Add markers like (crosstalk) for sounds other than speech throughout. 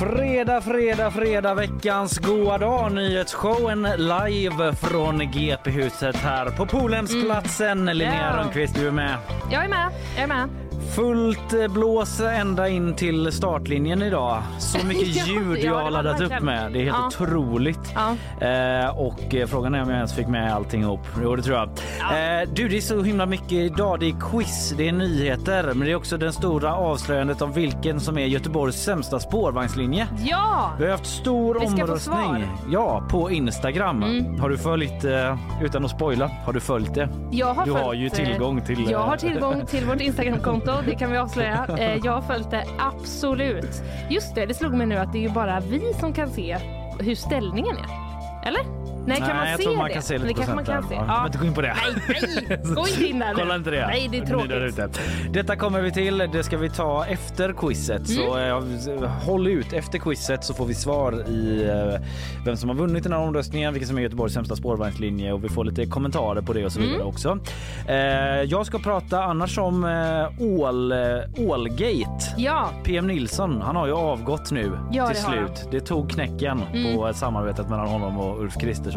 Fredag, fredag, fredag, veckans goa dag. Nyhetsshowen live från GP-huset här på Polhemsplatsen. Linnea Ja. Rönnqvist, du är med. Jag är med. Jag är med. Fullt eh, blås ända in till startlinjen idag. Så (laughs) mycket Ja, ljud ja, jag det har laddat upp med. Det är helt Ja. otroligt. Ja. Eh, och eh, frågan är om jag ens fick med allting ihop. Jo, det tror jag. Eh, du, det är så himla mycket idag. Det är quiz, det är nyheter, men det är också den stora avslöjandet om vilken som är Göteborgs sämsta spårvagnslinje. Ja! Vi har haft stor omröstning. Mm. Ja, på Instagram. Har du följt, eh, utan att spoila, har du följt det? Jag har Du har ju tillgång till, Jag har tillgång till vårt (laughs) Instagramkonto, det kan vi avslöja. Eh, Jag har följt det absolut. Just det, det slog mig nu att det är ju bara vi som kan se hur ställningen är. Eller? Nej, kan man jag se tror man det? kan se lite det kanske man kan se. Ja, men inte gå in på det. Nej, nej, gå inte in där nu. Kolla inte det. Nej, det är tråkigt. där. Detta kommer vi till. Det ska vi ta efter quizet. Så Mm. eh, håll ut. Efter quizet så får vi svar i eh, vem som har vunnit den här omröstningen, vilken som är Göteborgs sämsta spårvagnslinje och vi får lite kommentarer på det och så Mm. vidare också. Eh, jag ska prata annars om eh, ål, eh, Ålgate. Ja, PM Nilsson, han har ju avgått nu Ja, till det har slut. Det tog knäcken på ett samarbetet mellan honom och Ulf Kristersson.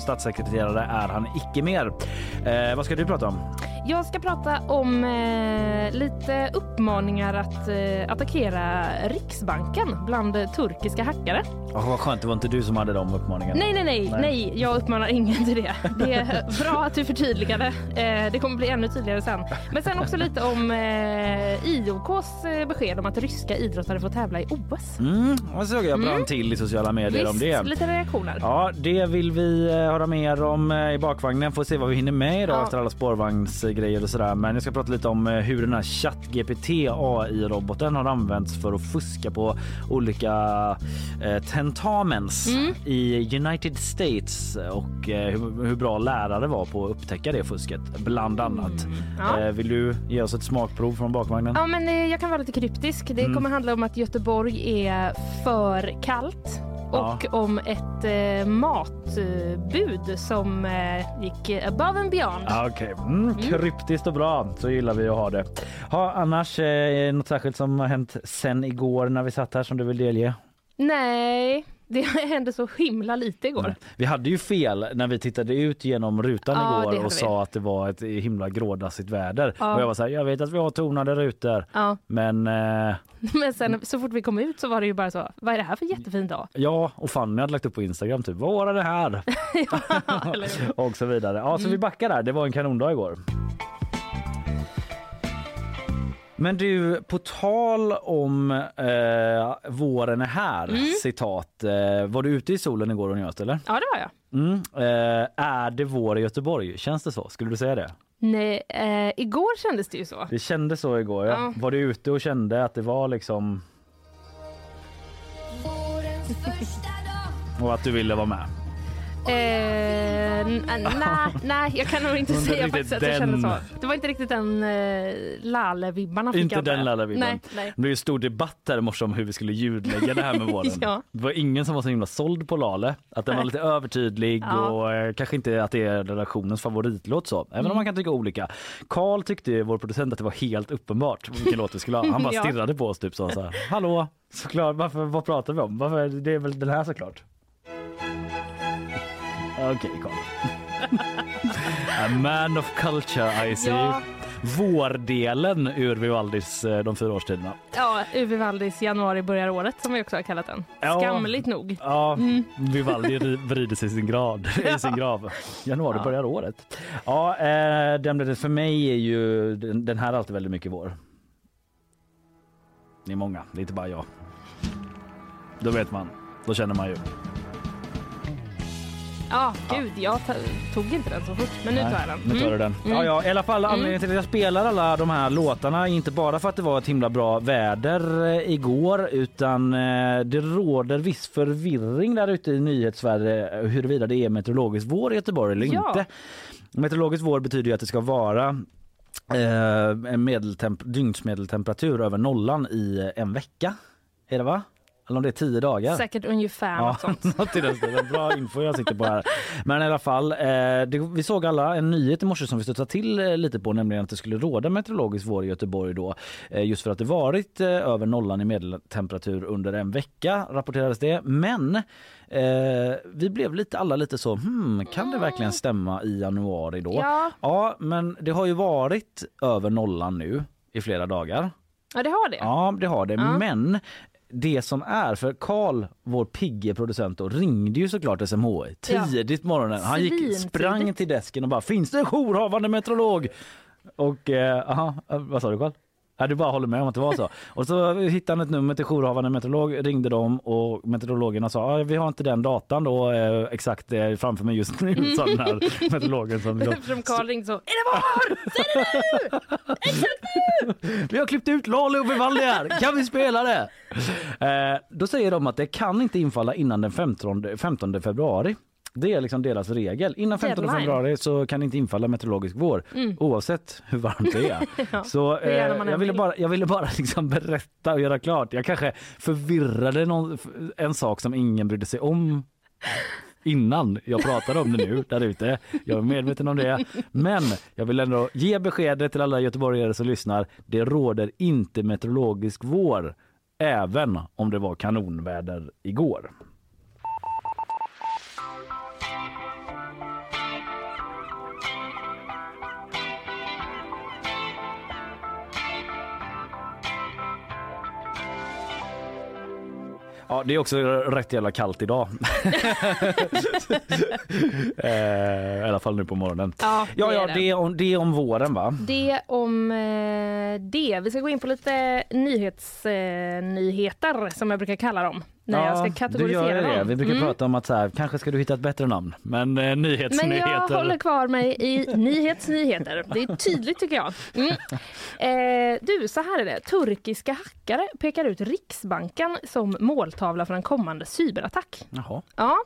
Statssekreterare är han icke mer. Eh, vad ska du prata om? jag ska prata om eh, lite uppmaningar att eh, attackera Riksbanken bland turkiska hackare. Oh, vad skönt, det var inte du som hade de uppmaningarna. Nej, nej, nej, Nej. nej, jag uppmanar ingen till det. Det är bra att du förtydligade. Eh, det kommer bli ännu tydligare sen. Men sen också lite om eh, IOKs eh, besked om att ryska idrottare får tävla i OS. Mm, och så såg jag brann till i sociala medier om det. lite reaktioner. Ja, det vill vi eh, höra mer om eh, i bakvagnen. Får se vad vi hinner med idag Ja. efter alla spårvagnsgrejer och sådär. Men jag ska prata lite om eh, hur den här ChatGPT AI-roboten har använts för att fuska på olika tentamens Mm. i United States och hur, hur bra lärare var på att upptäcka det fusket, bland annat. Mm. Ja. Vill du ge oss ett smakprov från bakvagnen? Ja, men jag kan vara lite kryptisk. Det Mm. kommer handla om att Göteborg är för kallt. Och om ett eh, matbud som eh, gick above and beyond. Okej, mm, kryptiskt och bra. Så gillar vi att ha det. Ha, annars eh, något särskilt som har hänt sen igår när vi satt här som du vill delge? Nej, det (laughs) hände så himla lite igår. Vi hade ju fel när vi tittade ut genom rutan Ja, igår och vi. sa att det var ett himla grådassigt väder. Ja. Och jag var så här, jag vet att vi har tonade rutor. Ja. Men eh, (laughs) Men sen så fort vi kom ut så var det ju bara så, vad är det här för jättefin dag? ja, och Fanny hade lagt upp på Instagram typ, vad var det här? (laughs) Hur? och så vidare. Ja, så vi backar där. Det var en kanondag igår. Men du, på tal om eh, våren är här, citat. Eh, var du ute i solen igår och njöt eller? Ja, det var jag. Mm. Eh, är det vår i Göteborg? Känns det så? Skulle du säga det? Nej, eh, igår kändes det ju så. Det kändes så igår. Ja. Ja. Var du ute och kände att det var liksom och att du ville vara med? Eh, nej, nej, jag kan nog inte säga faktiskt att jag kände den- så. Det var inte riktigt den eh, Lalle-vibbarna. fick Inte jag den lalla Nej, nej. Det blev ju stor debatt där i morse om hur vi skulle ljudlägga det här med (laughs) våren. Ja. Det var ingen som var så himla såld på Lale. Att den var lite övertydlig Ja. och eh, kanske inte att det är redaktionens favoritlåt så. Även Mm. om man kan tycka olika. Karl tyckte vår producent att det var helt uppenbart vilken låt vi skulle ha. Han bara (laughs) Ja. stirrade på oss typ så, så här. Hallå, såklart, varför, vad pratar vi om? Varför, det är väl den här såklart. Okej Karl. A man of culture I see. Ja. Vårdelen ur Vivaldis eh, De fyra årstiderna. Ja, Uwe Waldis Januari börjar året som vi också har kallat den. Ja. Skamligt nog. Ja, Mm. Vivaldi ri- (laughs) vrider sig i sin, grad, i sin grav. Januari Ja. börjar året. Ja, eh, den, för mig är ju den, den här alltid väldigt mycket vår. Ni är många, det är inte bara jag. Då vet man, då känner man ju. Ja, gud, jag tog inte den så fort, men nu tar jag den. Nu tar du den. Mm. Ja, ja, i alla fall anledningen till att jag spelar alla de här låtarna inte bara för att det var ett himla bra väder eh, igår utan eh, det råder viss förvirring där ute i nyhetssverige eh, huruvida det är meteorologisk vår i Göteborg eller Ja. inte. Meteorologisk vår betyder ju att det ska vara eh, en medeltemp- dygnsmedeltemperatur över nollan i en vecka. Är det va? Eller om det är tio dagar. Säkert ungefär Ja, något sånt. (laughs) något i den stilen. Bra info jag sitter på här. Men i alla fall, eh, det, vi såg alla en nyhet i morse som vi studsade till eh, lite på, nämligen att det skulle råda meteorologisk vår i Göteborg då. Eh, just för att det varit eh, över nollan i medeltemperatur under en vecka rapporterades det. Men eh, vi blev lite alla lite så, hmm, kan det verkligen stämma i januari då? Ja. ja, men det har ju varit över nollan nu i flera dagar. Ja, det har det. Ja, det har det. Ja. Men det som är, för Karl, vår pigge producent, då, ringde ju såklart SMHI Ja. tidigt på morgonen. Han gick, sprang till desken och bara “Finns det en jourhavande meteorolog?” Och, eh, aha, eh, vad sa du Karl? Ja, du bara håller med om att det var så. (laughs) Och så hittade han ett nummer till jourhavande meteorolog, ringde dem och meteorologerna sa ah, vi har inte den datan då eh, exakt eh, framför mig just nu, (laughs) sa den här meteorologen. Som liksom, (laughs) Eftersom Karl ringde så, är det vår? Säg det nu! Vi har klippt ut Lalo Vivaldi här, kan vi spela det? Eh, då säger de att det kan inte infalla innan den 15, 15 februari. Det är liksom deras regel. Innan 15 Deadline. februari så kan det inte infalla meteorologisk vår oavsett hur varmt det är. Mm. (laughs) Ja, så eh, jag ville vill. bara, jag ville bara (laughs) liksom berätta och göra klart. Jag kanske förvirrade någon, en sak som ingen brydde sig om innan jag pratade om det nu (laughs) där ute. Jag är medveten om det. Men jag vill ändå ge beskedet till alla göteborgare som lyssnar. Det råder inte meteorologisk vår även om det var kanonväder igår. Ja, det är också rätt jävla kallt idag. (laughs) eh, I alla fall nu på morgonen. Ja, det Ja, ja, är det. det är om, det är om våren va? Det om eh, det. Vi ska gå in på lite nyhetsnyheter eh, som jag brukar kalla dem. När jag ska du kategorisera gör det. dem. Vi brukar Mm. prata om att så här, kanske ska du hitta ett bättre namn. Men eh, Men nyhetsnyheter. jag håller kvar mig i (laughs) nyhetsnyheter. Det är tydligt tycker jag. Mm. Eh, du, så här är det. Turkiska hackare pekar ut Riksbanken som måltavla för en kommande cyberattack. Jaha. Ja,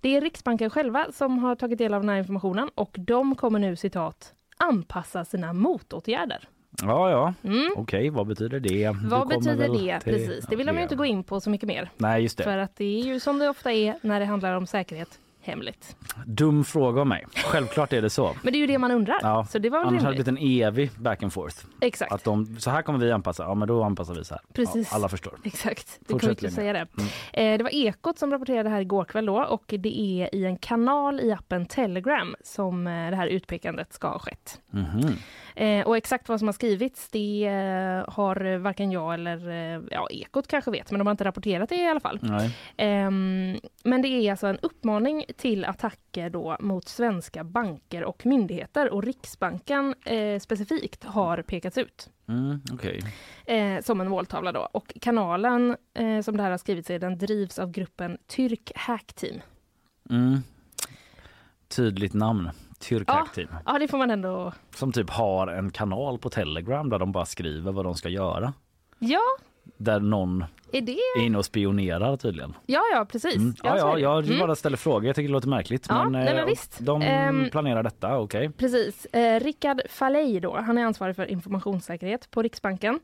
det är Riksbanken själva som har tagit del av den här informationen och de kommer nu citat anpassa sina motåtgärder. Ja, ja. Mm. Okej, vad betyder det? Du Vad betyder det? till- Precis, det vill de ju det. inte gå in på så mycket mer. Nej, just det. För att det är ju som det ofta är när det handlar om säkerhet, hemligt. Dum fråga av mig. Självklart är det så. Men det är ju det man undrar. Ja, Så det var väl Annars hade det blivit en evig back and forth. Exakt. Att de, så här kommer vi anpassa. Ja, men då anpassar vi så här. Precis. Ja, alla förstår. Exakt, det Fortsätt, kommer inte säga det. Eh, det var Ekot som rapporterade här igår kväll då och det är i en kanal i appen Telegram som eh, det här utpekandet ska ha skett. Mhm. Eh, och exakt vad som har skrivits det eh, har varken jag eller eh, ja, Ekot kanske vet, men de har inte rapporterat det i alla fall. Ehm, men det är alltså en uppmaning till attacker då mot svenska banker och myndigheter och Riksbanken eh, specifikt har pekats ut Mm, Okej. eh, som en måltavla då. Och kanalen eh, som det här har skrivits i den drivs av gruppen Tyrk Hack Team. Mm. Tydligt namn. Tyrkak team. Ja, det får man ändå... Som typ har en kanal på Telegram där de bara skriver vad de ska göra. Ja, Där någon är det... är inne och spionerar tydligen. Ja, ja, precis. Mm. Ja, ja, jag Mm. bara ställer frågor. Jag tycker det låter märkligt. Ja, men, nej, men eh, visst. de Ehm, planerar detta, okej. Precis. Eh, Rickard Faley då, han är ansvarig för informationssäkerhet på Riksbanken.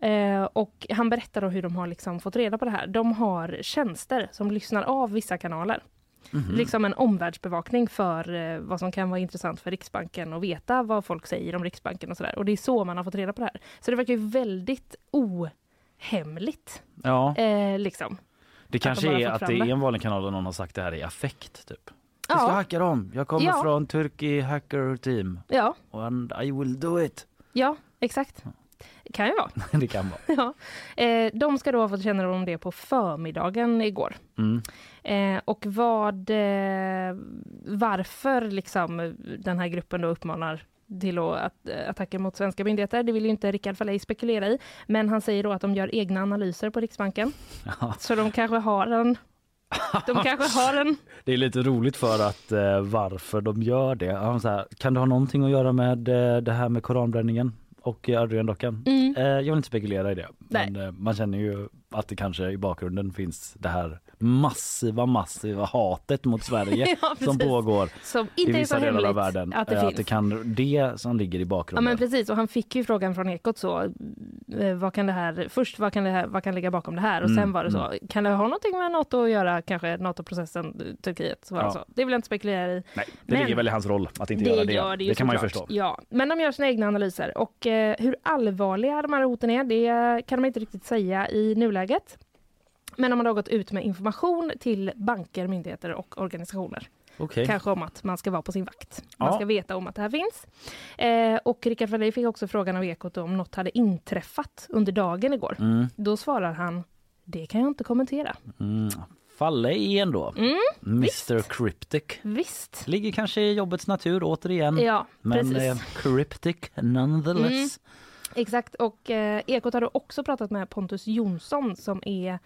Eh, och han berättar då hur de har liksom fått reda på det här. De har tjänster som lyssnar av vissa kanaler. Mhm. Liksom en omvärldsbevakning för eh, vad som kan vara intressant för Riksbanken och veta vad folk säger om Riksbanken och sådär. Och det är så man har fått reda på det här. Så det verkar ju väldigt ohemligt. Ja, Eh, liksom. det kanske bara är att det är en vanlig kanal och någon har sagt det här i affekt typ. Jag ska Ja, hacka dem. Jag kommer Ja. från Turkey Hacker Team ja, and I will do it. ja, exakt. Det kan ju vara. (laughs) det kan vara. Ja. Eh, de ska då ha fått kännedom om det på förmiddagen igår. Mm. Eh, och vad, eh, varför liksom den här gruppen då uppmanar till att, att, attacker mot svenska myndigheter. Det vill ju inte Rickard Faley spekulera i. Men han säger då att de gör egna analyser på Riksbanken. Ja. Så de kanske har en... De kanske har en... (laughs) Det är lite roligt för att eh, varför de gör det. Här, kan det ha någonting att göra med eh, det här med koranbränningen och eh, Adrian-dockan? Mm. Eh, jag vill inte spekulera i det. Nej. Men eh, man känner ju att det kanske i bakgrunden finns det här massiva, massiva hatet mot Sverige (laughs) Ja, som pågår Som i vissa delar av världen. att det att det kan det som ligger i Ja bakgrunden. men precis och han fick ju frågan från Ekot så eh, vad kan det här först vad kan det här vad kan ligga bakom det här och Mm, sen var det så kan det ha någonting med Nato att göra kanske Nato-processen eh, Turkiet så var det Ja. så. Det vill jag inte spekulera i. Nej, det Men- ligger väl i hans roll att inte det göra det. gör det ju kan man ju förstå. Ja, men de gör sina egna analyser och eh, hur allvarliga de här hoten är det kan de inte riktigt säga i nuläget. Men de har då gått ut med information till banker, myndigheter och organisationer. Okej. Kanske om att man ska vara på sin vakt. Man Ja. ska veta om att det här finns. Eh, och Rickard Wallin fick också frågan av Ekot om något hade inträffat under dagen igår. Mm, Då svarar han, det kan jag inte kommentera. mm. Falla i ändå. Mm, Mr Cryptic. visst. Ligger kanske i jobbets natur återigen. Ja, men precis. eh, cryptic nonetheless. Exakt, och eh, Ekot har då också pratat med Pontus Jonsson som är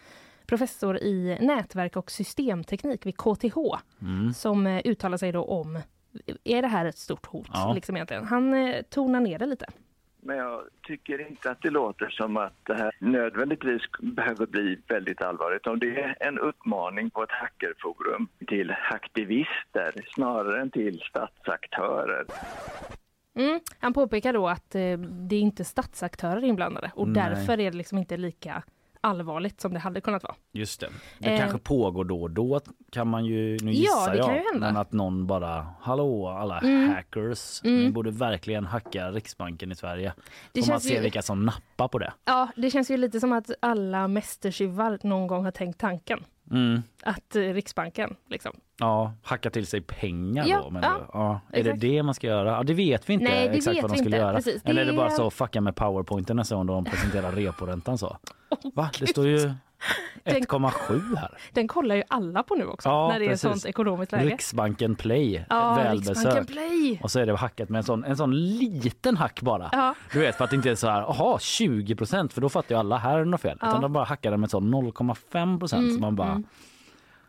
professor i nätverk och systemteknik vid KTH Mm. som eh, uttalar sig då om är det här ett stort hot? Ja. Liksom egentligen. Han eh, tonar ner det lite. Men jag tycker inte att det låter som att det här nödvändigtvis behöver bli väldigt allvarligt. Om det är en uppmaning på ett hackerforum till aktivister snarare än till statsaktörer. Mm. Han påpekar då att eh, det är inte statsaktörer inblandade och Nej. därför är det liksom inte lika allvarligt som det hade kunnat vara. Just det. Det Eh. kanske pågår då och då kan man ju, nu Ja, gissar det jag, kan ju hända. men att någon bara, hallå alla Mm. hackers, Mm. ni borde verkligen hacka Riksbanken i Sverige. Det Så man ser ju- vilka som nappar på det. Ja, det känns ju lite som att alla mästertjuvar någon gång har tänkt tanken. Mm. Att eh, Riksbanken, liksom. Ja, hacka till sig pengar Ja, då. Men ja, ja. Är exakt. det det man ska göra? Ja, det vet vi inte Nej, exakt vad de skulle inte. göra. Precis, Eller är det bara så fucka med powerpointen nästa gång de presenterar reporäntan så? (laughs) Va? Det står ju 1,7 här. Den kollar ju alla på nu också, Ja, när det är precis. ett sånt ekonomiskt läge. Riksbanken Play, ja, välbesökt. Play! Och så är det hackat med en sån, en sån liten hack bara. Ja, Du vet för att det inte är så här, jaha 20 procent för då fattar ju alla här är det något fel. Ja. Utan de bara hackar den med sån 0,5 procent Mm, så man bara mm.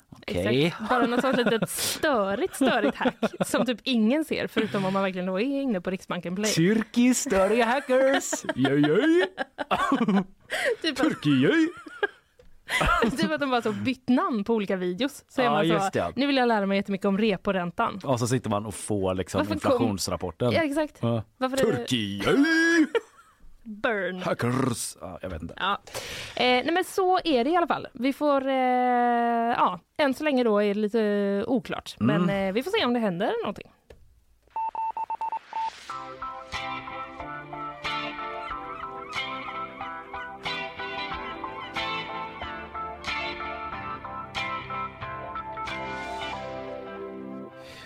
okej. exakt. Bara något sånt litet störigt, störigt hack som typ ingen ser förutom om man verkligen då är inne på Riksbanken Play. Turkish större hackers! Jaj, jaj. (laughs) (laughs) Typ att, de bara så bytt namn på olika videos. Så är Ja, man så, nu vill jag lära mig jättemycket om reporäntan. Och så sitter man och får liksom Varför kom- inflationsrapporten. Ja, exakt. Ja. Är Turkiet! (laughs) burn? Hackers! Ja, jag vet inte. Ja. Eh, nej men så är det i alla fall. Vi får, eh, ja, än så länge då är det lite oklart. Mm. Men eh, vi får se om det händer någonting.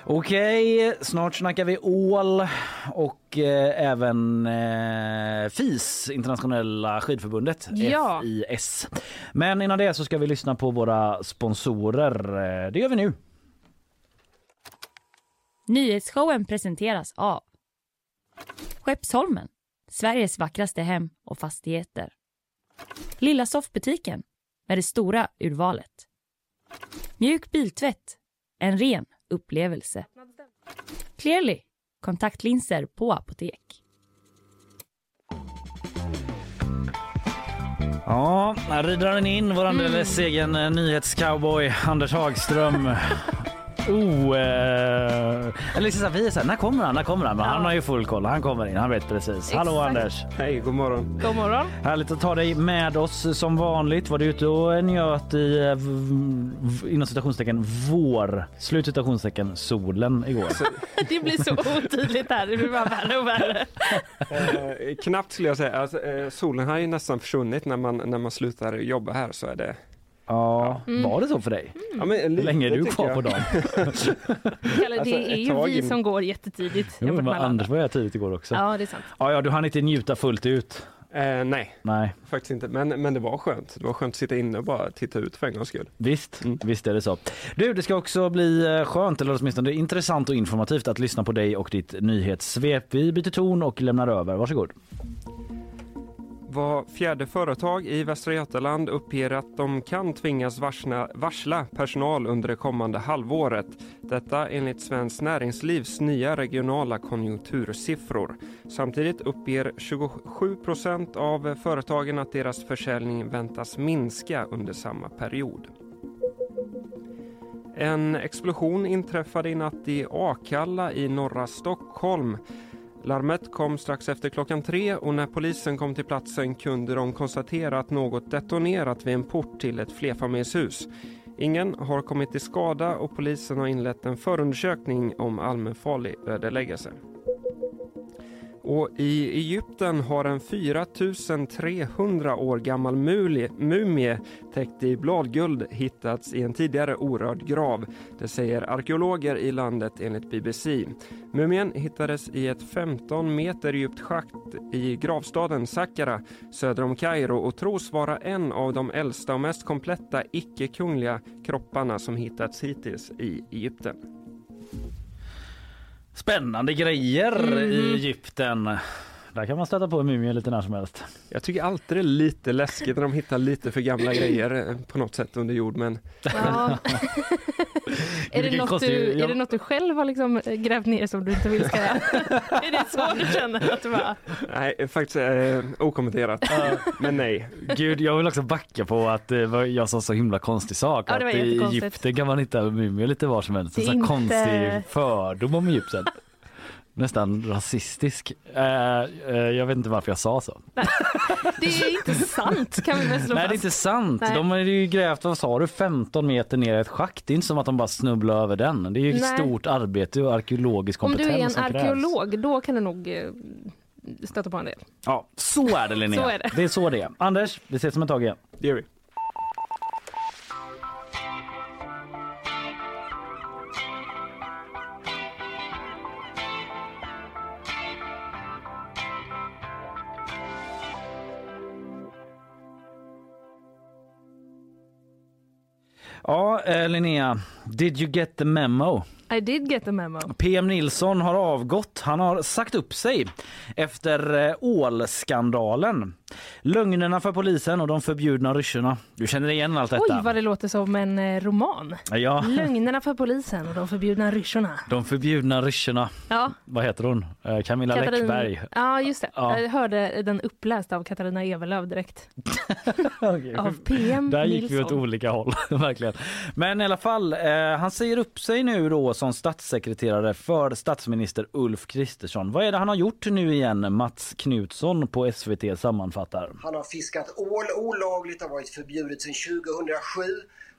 Okej, snart snackar vi ål och eh, även eh, FIS, Internationella skidförbundet, Ja. FIS. Men innan det så ska vi lyssna på våra sponsorer. Eh, Det gör vi nu. Nyhetsshowen presenteras av Skeppsholmen, Sveriges vackraste hem och fastigheter. Lilla soffbutiken med det stora urvalet. Mjuk biltvätt, en ren upplevelse. Clearly, kontaktlinser på apotek. Ja, här rider han in, vår alldeles egen eh, nyhetscowboy Anders Hagström. (laughs) Oh, eh, eller liksom vi är så här, när kommer han? När kommer han? Men han har ju full koll. Han kommer in, han vet precis. Hallå Exakt. Anders! Hej, god morgon. God morgon. Härligt att ta dig med oss som vanligt. Var du ute och njöt i eh, inom citationstecken vår, slut citationstecken solen igår? (laughs) Det blir så otydligt här. Det blir bara värre och värre. Eh, knappt skulle jag säga. Alltså, eh, solen har ju nästan försvunnit när man, när man slutar jobba här så är det... Ja, Mm. var det så för dig? Ja, men Hur länge är du kvar jag. på dagen? (laughs) Kalle, Alltså, det är ett ju vi in- som går jättetidigt Jo, men Anders andra. var jag tidigt igår också. Ja. Ja, det är sant. ja, du hann inte njuta fullt ut. Eh, nej, Nej, faktiskt inte. Men, men det var skönt. Det var skönt att sitta inne och bara titta ut för en gångs skull. visst, Mm. visst är det så. Du, det ska också bli eh, skönt, eller åtminstone intressant och informativt att lyssna på dig och ditt nyhetssvep. Vi byter ton och lämnar över. Varsågod. Var fjärde företag i Västra Götaland uppger att de kan tvingas varsla, varsla personal under det kommande halvåret. Detta enligt Svenskt Näringslivs nya regionala konjunktursiffror. Samtidigt uppger 27 procent av företagen att deras försäljning väntas minska under samma period. En explosion inträffade i natt i Akalla i norra Stockholm. Larmet kom strax efter klockan tre och när polisen kom till platsen kunde de konstatera att något detonerat vid en port till ett flerfamiljshus. Ingen har kommit till skada och polisen har inlett en förundersökning om allmänfarlig ödeläggelse. Och I Egypten har en 4300 år gammal mumie täckt i bladguld hittats i en tidigare orörd grav. Det säger arkeologer i landet enligt BBC. Mumien hittades i ett 15 meter djupt schakt i gravstaden Saqqara söder om Kairo och tros vara en av de äldsta och mest kompletta icke-kungliga kropparna som hittats hittills i Egypten. Spännande grejer Mhm. i Egypten. Där kan man stöta på en mumie lite när som helst. Jag tycker alltid det är lite läskigt när de hittar lite för gamla (clears throat) grejer eh, på något sätt under jord men Ja. (laughs) är, det något du, är det något du själv har liksom grävt ner som du inte vill ska (laughs) är det så du känner att du bara... nej faktiskt eh, okommenterat. men nej. Gud, jag vill också backa på att eh, jag sa så himla konstig sak. Ja, att i. Egypten kan man hitta mumier lite var som helst. En är sån inte- konstig fördom om Egypten. Nästan rasistisk. Eh, eh, jag vet inte varför jag sa så. (laughs) Det är inte sant kan vi väl slå Nej det är inte sant. Nej. De har ju grävt, vad sa du, 15 meter ner i ett schakt. Det är inte som att de bara snubblar över den. Det är ju ett Nej. stort arbete och arkeologisk Om kompetens du är en som krävs. arkeolog, då kan du nog eh, stöta på en del. Ja, så är det Linnea. Så är det. det är så det är. Anders, vi ses om ett tag igen. Det gör vi. Ja, eh, Linnea, did you get the memo? I did get the memo. PM Nilsson har avgått. Han har sagt upp sig efter eh, ålskandalen. Lögnerna för polisen och de förbjudna ryssarna. Du känner igen allt detta? Oj vad det låter som en eh, roman. Ja, Lögnerna för polisen och de förbjudna ryssarna. de förbjudna ryssarna. Ja, Vad heter hon? Eh, Camilla Katarin- Läckberg. Ja, just det. Ja. Jag hörde den uppläst av Katarina Evelöv direkt. (laughs) Av PM Där gick vi åt Nilsson. olika håll, (laughs) verkligen. Men i alla fall, eh, han säger upp sig nu då som statssekreterare för statsminister Ulf Kristersson. Vad är det han har gjort nu igen? Mats Knutsson på SVT pratar. Han har fiskat ål olagligt, det har varit förbjudet sedan 2007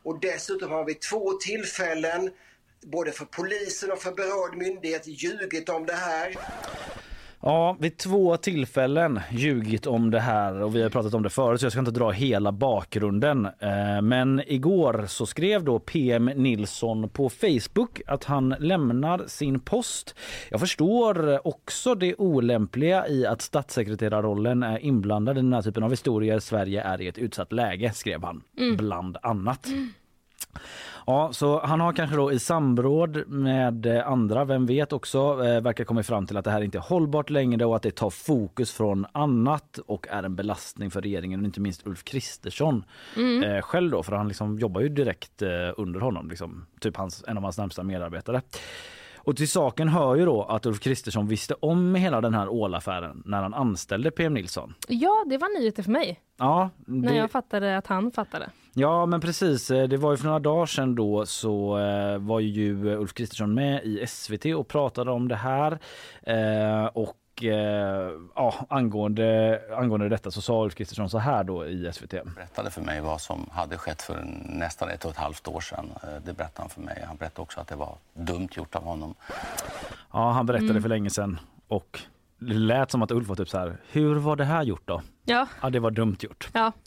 och dessutom har han vid två tillfällen både för polisen och för berörd myndighet ljugit om det här. Ja, vid två tillfällen ljugit om det här och vi har pratat om det förut så jag ska inte dra hela bakgrunden. Eh, Men igår så skrev då PM Nilsson på Facebook att han lämnar sin post. Jag förstår också det olämpliga i att statssekreterarrollen är inblandad i den här typen av historier. Sverige är i ett utsatt läge, skrev han bland annat. Ja, så han har kanske då i samråd med eh, andra, vem vet också, eh, verkar kommit fram till att det här inte är hållbart längre och att det tar fokus från annat och är en belastning för regeringen och inte minst Ulf Kristersson eh, själv då, för han liksom jobbar ju direkt under honom, liksom, typ hans, en av hans närmsta medarbetare. Och till saken hör ju då att Ulf Kristersson visste om hela den här ålaffären när han anställde PM Nilsson. Ja, det var nyheter för mig. Ja, När det- jag fattade att han fattade. Ja men precis, Eh, det var ju för några dagar sedan då så eh, var ju Ulf Kristersson med i SVT och pratade om det här. Eh, och ja, angående, angående detta så sa Ulf Kristersson så här då i SVT. berättade för mig vad som hade skett för nästan ett och ett halvt år sedan. Det berättade han för mig. Han berättade också att det var dumt gjort av honom. Ja han berättade för länge sedan och det lät som att Ulf var typ så här, hur var det här gjort då? Ja, Ja det var dumt gjort. ja. (laughs)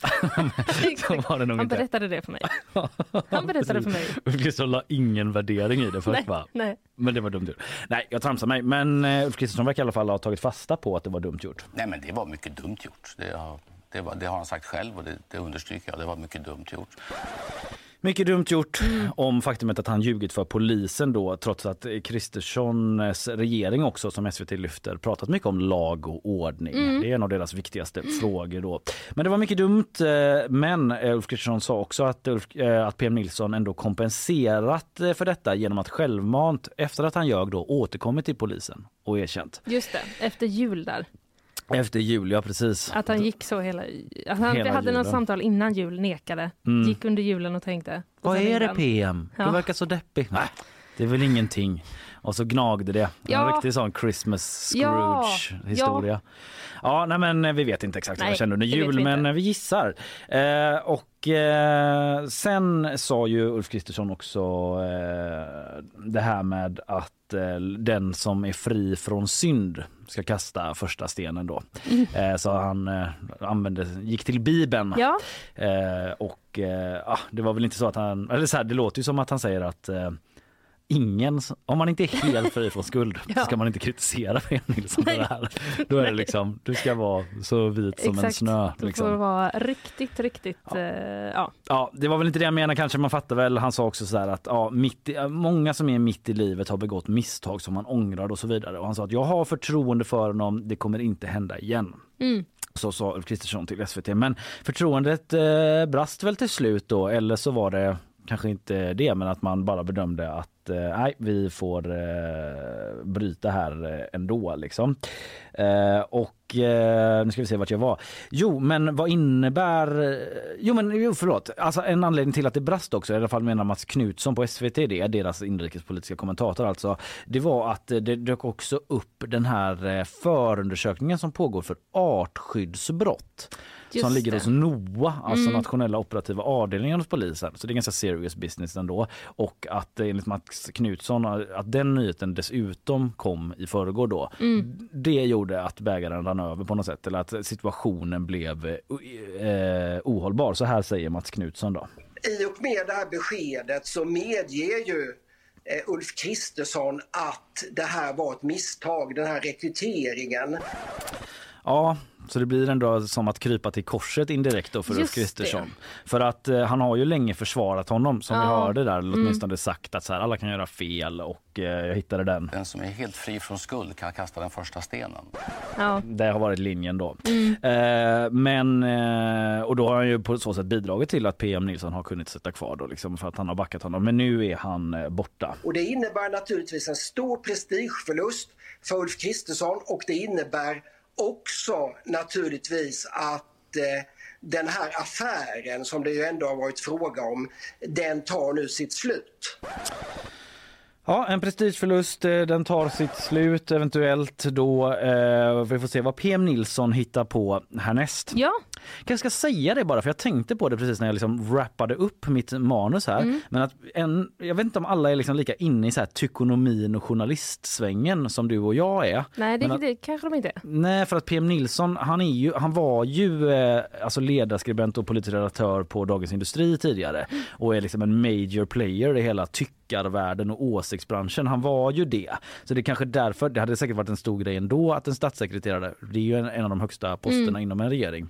Var det nog Han inte. berättade det för mig. (laughs) Han berättade för mig. Ulf Kristersson la ingen värdering i det först Nej, va? nej. Men det var dumt gjort. Nej jag tramsar mig men eh, Ulf Kristersson verkar i alla fall ha tagit fasta på att det var dumt gjort. Nej, men det var mycket dumt gjort. Det har, det var, det har han sagt själv och det, det understryker jag. Det var mycket dumt gjort. Mycket dumt gjort om faktumet att han ljugit för polisen då trots att Kristerssons regering också som SVT lyfter pratat mycket om lag och ordning. Det är en av deras viktigaste frågor då. Men det var mycket dumt eh, men eh, Ulf Kristersson sa också att, Ulf, eh, att PM Nilsson ändå kompenserat eh, för detta genom att självmant efter att han ljög då återkommit till polisen och erkänt. Just det, efter jul där. Efter jul, ja precis. Att han gick så hela... Att han Hela hade något samtal innan jul, nekade. Mm. Gick under julen och tänkte. Och Vad är det. PM? Du Ja. verkar så deppig. Nej, det är väl ingenting. Och så gnagde det. En Ja. riktig sån Christmas Ja. Scrooge historia. Ja, nej men eh, vi vet inte exakt vad jag kände under jul vi men eh, vi gissar. Eh, och eh, sen sa ju Ulf Kristersson också eh, det här med att den som är fri från synd ska kasta första stenen då. Eh, så han använde, gick till Bibeln. Ja, och ah, det var väl inte så att han, eller så här, det låter ju som att han säger att ingen, om man inte är helt fri från skuld (laughs) Ja. ska man inte kritisera (laughs) Pia Nilsson för det här. Då är det liksom, du ska vara så vit som en exakt. snö. Då får det Liksom. vara riktigt, riktigt... Ja. ja. Ja, det var väl inte det jag menade kanske, man fattar väl. Han sa också så här att ja, mitt i, många som är mitt i livet har begått misstag som man ångrar och så vidare. Och han sa att jag har förtroende för honom, det kommer inte hända igen. Mm. Så sa Ulf Kristersson till SVT. Men förtroendet eh, brast väl till slut då, eller så var det kanske inte det, men att man bara bedömde att eh, Eh, nej, vi får eh, bryta här eh, ändå liksom. Eh, och eh, nu ska vi se vart jag var. Jo, men vad innebär... Jo, men jo, förlåt. Alltså en anledning till att det brast också, i alla fall menar Mats Knutsson på SVT det, deras inrikespolitiska kommentator alltså, det var att det dök också upp den här förundersökningen som pågår för artskyddsbrott. Just som ligger det. hos NOA, alltså Mm. nationella operativa avdelningen hos polisen. Så det är ganska serious business ändå. Och att enligt Mats Knutsson att den nyheten dessutom kom i förrgår då. Mm. Det gjorde att bägaren rann över på något sätt eller att situationen blev eh, eh, ohållbar. Så här säger Mats Knutsson då. I och med det här beskedet så medger ju eh, Ulf Kristersson att det här var ett misstag, den här rekryteringen. Ja, så det blir ändå som att krypa till korset indirekt då för Ulf Just. Kristersson. För att eh, han har ju länge försvarat honom som vi Ja. hörde där, eller åtminstone sagt att så här, alla kan göra fel och eh, jag hittade den. Den som är helt fri från skuld kan kasta den första stenen. Ja. Det har varit linjen då. Eh, men, eh, och då har han ju på så sätt bidragit till att PM Nilsson har kunnat sitta kvar då liksom för att han har backat honom. Men nu är han eh, borta. Och det innebär naturligtvis en stor prestigeförlust för Ulf Kristersson och det innebär också naturligtvis att eh, den här affären som det ju ändå har varit fråga om, den tar nu sitt slut. Ja, en prestigeförlust. eh, Den tar sitt slut eventuellt då. Eh, vi får se vad PM Nilsson hittar på härnäst. ja, kanske ska säga det bara för jag tänkte på det precis när jag liksom wrappade upp mitt manus här. Mm. Men att en, jag vet inte om alla är liksom lika inne i så här tykonomin och journalistsvängen som du och jag är. nej det, att- det kanske de inte är. Nej, för att PM Nilsson, han, är ju, han var ju eh, alltså ledarskribent och politisk redaktör på Dagens Industri tidigare och är liksom en major player i hela tyckarvärlden och åsiktsbranschen. Han var ju det. Så det är kanske därför, det hade säkert varit en stor grej ändå att en statssekreterare, det är ju en, en av de högsta posterna inom en regering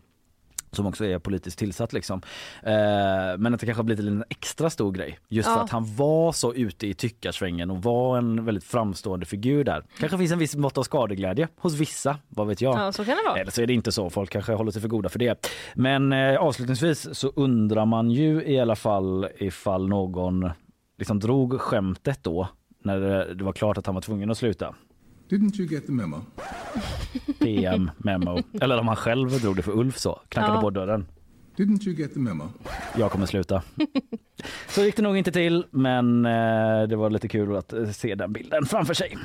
som också är politiskt tillsatt liksom. Eh, men att det kanske har blivit en extra stor grej just för Ja. att han var så ute i tyckarsvängen och var en väldigt framstående figur där. Kanske finns en viss mått av skadeglädje hos vissa, vad vet jag. Ja, så kan det vara. Eller så är det inte så, folk kanske håller sig för goda för det. Men eh, avslutningsvis så undrar man ju i alla fall ifall någon liksom drog skämtet då när det var klart att han var tvungen att sluta. Didn't you get the memo? PM, memo. Eller om han själv drog det för Ulf så, knackade Ja. på dörren. Didn't you get the memo? Jag kommer sluta. Så gick det nog inte till, men eh, det var lite kul att eh, se den bilden framför sig.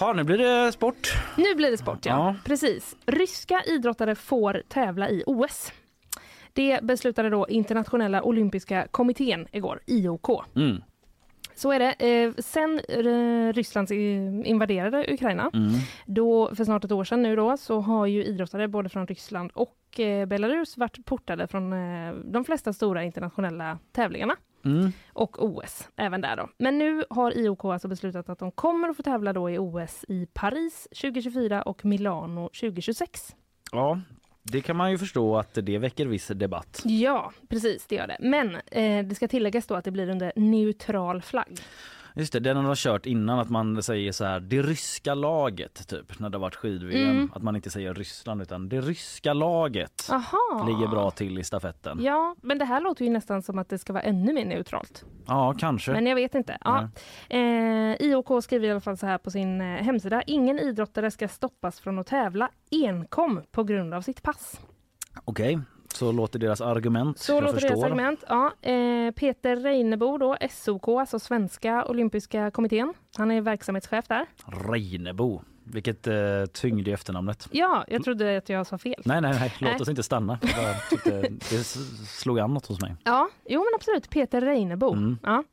Ja, nu blir det sport. Nu blir det sport, ja. Ja. Precis. Ryska idrottare får tävla i OS. Det beslutade då internationella olympiska kommittén igår, IOK. Mm. Så är det. Eh, sen eh, Ryssland invaderade Ukraina, Mm. då, för snart ett år sedan nu då, så har ju idrottare både från Ryssland och eh, Belarus varit portade från de flesta stora internationella tävlingarna. Mm. och OS även där då. Men nu har IOK alltså beslutat att de kommer att få tävla då i OS i Paris 2024 och Milano 2026. Ja, det kan man ju förstå att det väcker viss debatt. Ja, precis det gör det. Men eh, det ska tilläggas då att det blir under neutral flagg. Just det, den har de kört innan att man säger så här det ryska laget typ när det har varit skid-VM. Mm. Att man inte säger Ryssland utan det ryska laget Aha. ligger bra till i stafetten. Ja, men det här låter ju nästan som att det ska vara ännu mer neutralt. Ja, kanske. Men jag vet inte. Ja. Eh, IOK skriver i alla fall så här på sin eh, hemsida. Ingen idrottare ska stoppas från att tävla enkom på grund av sitt pass. Okej, så låter deras argument. Så låter deras förstår. argument. Ja, eh, Peter Reinebo, då, SOK, alltså Svenska olympiska kommittén. Han är verksamhetschef där. Reinebo. Vilket eh, tyngd i efternamnet. Ja, jag trodde att jag sa fel. Nej, nej, nej, låt Nej. oss inte stanna. Tyckte det slog an något hos mig. Ja, jo men absolut. Peter Reinebo. Mm. Ja.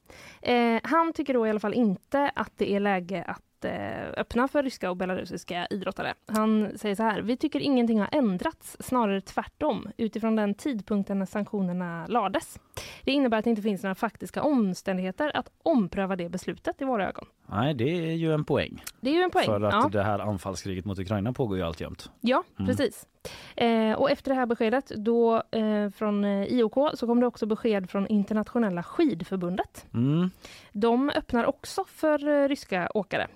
Eh, han tycker då i alla fall inte att det är läge att eh, öppna för ryska och belarusiska idrottare. Han säger så här, vi tycker ingenting har ändrats, snarare tvärtom, utifrån den tidpunkten när sanktionerna lades. Det innebär att det inte finns några faktiska omständigheter att ompröva det beslutet i våra ögon. Nej, det är ju en poäng. Det är ju en poäng. För att ja. det här anfallskriget mot Ukraina pågår ju alltjämt. Ja, Mm. precis. Eh, och efter det här beskedet då, eh, från eh, IOK så kom det också besked från Internationella skidförbundet. Mm. De öppnar också för eh, ryska åkare.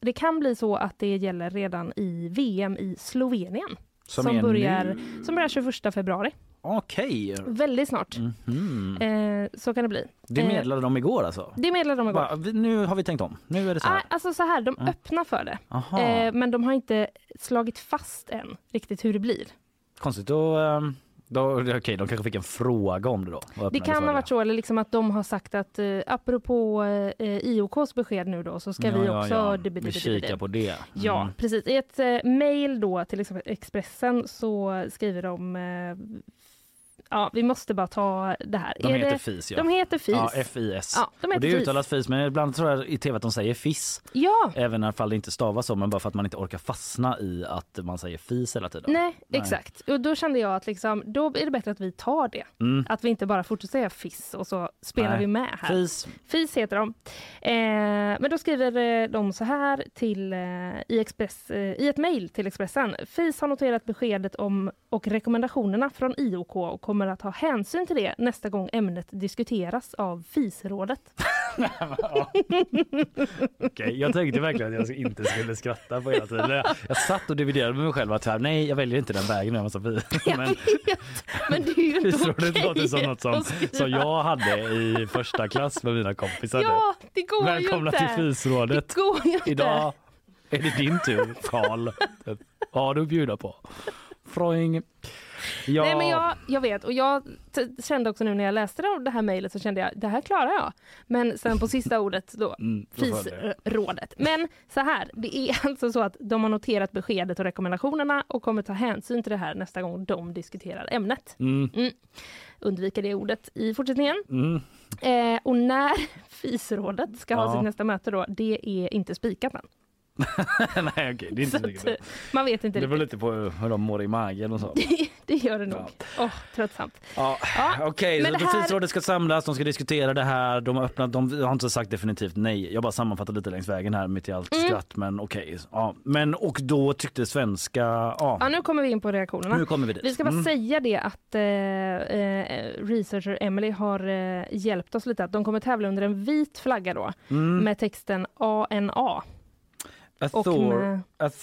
Det kan bli så att det gäller redan i VM i Slovenien Som, som, börjar, nu. som börjar 21 februari. Okej. Väldigt snart. Mhm. Eh, så kan det bli. Det eh, meddelade de igår alltså? Det meddelade de igår. Bara, vi- nu har vi tänkt om. Nu är det så Ah, här. alltså så här, de Ja. öppnar för det. Eh, men de har inte slagit fast än riktigt hur det blir. Konstigt då. ehm, då Okej, de kanske fick en fråga om det då. Det kan ha varit så, eller liksom att de har sagt att eh, apropå eh, IOKs besked nu då så ska Ja, vi ja, också... ja. dibbi- dibbi- Vi dibbi- kikar dibbi. på det. Ja, Mm. precis. I ett eh, mejl då till exempel Expressen så skriver de eh, Ja, vi måste bara ta det här. De Är heter det, FIS ja. De heter FIS. Ja, FIS. Ja, de och det FIS. uttalas FIS men ibland tror jag i tv att de säger FIS. Ja, Även ifall det inte stavas så men bara för att man inte orkar fastna i att man säger FIS hela tiden. nej, Nej. exakt. Och då kände jag att liksom, då är det bättre att vi tar det. Mm. Att vi inte bara fortsätter säga FIS och så spelar Nej. vi med här. FIS. FIS heter de. Eh, men då skriver eh, de så här till, eh, i, Express, eh, i ett mejl till Expressen. FIS har noterat beskedet om och rekommendationerna från IOK och kommer att ha hänsyn till det nästa gång ämnet diskuteras av FIS-rådet. (laughs) Okej, jag tänkte verkligen att jag inte skulle skratta på hela tiden. Jag, jag satt och dividerade med mig själv att här, nej jag väljer inte den vägen. Jag (laughs) Men vet, men det är ju inte okej låter som något som, som jag hade i första klass med mina kompisar. Ja, det går Välkomna ju inte. till FIS-rådet. Idag är det din tur, Karl. (laughs) Vad har du att bjuda på? Froing. Ja. Nej, men jag, jag vet och jag kände också nu när jag läste det, här mejlet så kände jag det här klarar jag. Men sen på sista (laughs) ordet då, Mm. FIS-rådet. Men så här, det är (laughs) alltså så att de har noterat beskedet och rekommendationerna och kommer ta hänsyn till det här nästa gång de diskuterar ämnet. Mm, Undvika det ordet i fortsättningen. mm. Eh, och när (laughs) FIS-rådet ska ha Ja. sitt nästa möte då, det är inte spikat än. (laughs) Nej okej, det är inte så eh, man vet inte Det beror lite på hur de mår i magen och så. (laughs) Det gör det nog. Åh, tröttsamt. Ja, Ja, Okej, det här- ska samlas, de ska diskutera det här. De har öppnat, de har inte sagt definitivt nej. Jag bara sammanfattar lite längs vägen här mitt i allt Mm. skratt. Men okej. Ja. Men och då tyckte svenska, ja, Ja, nu kommer vi in på reaktionerna. nu kommer vi dit. Vi ska bara Mm. säga det att eh, eh, researcher Emily har eh, hjälpt oss lite. Att de kommer tävla under en vit flagga då Mm. med texten ANA. Author, med- ath,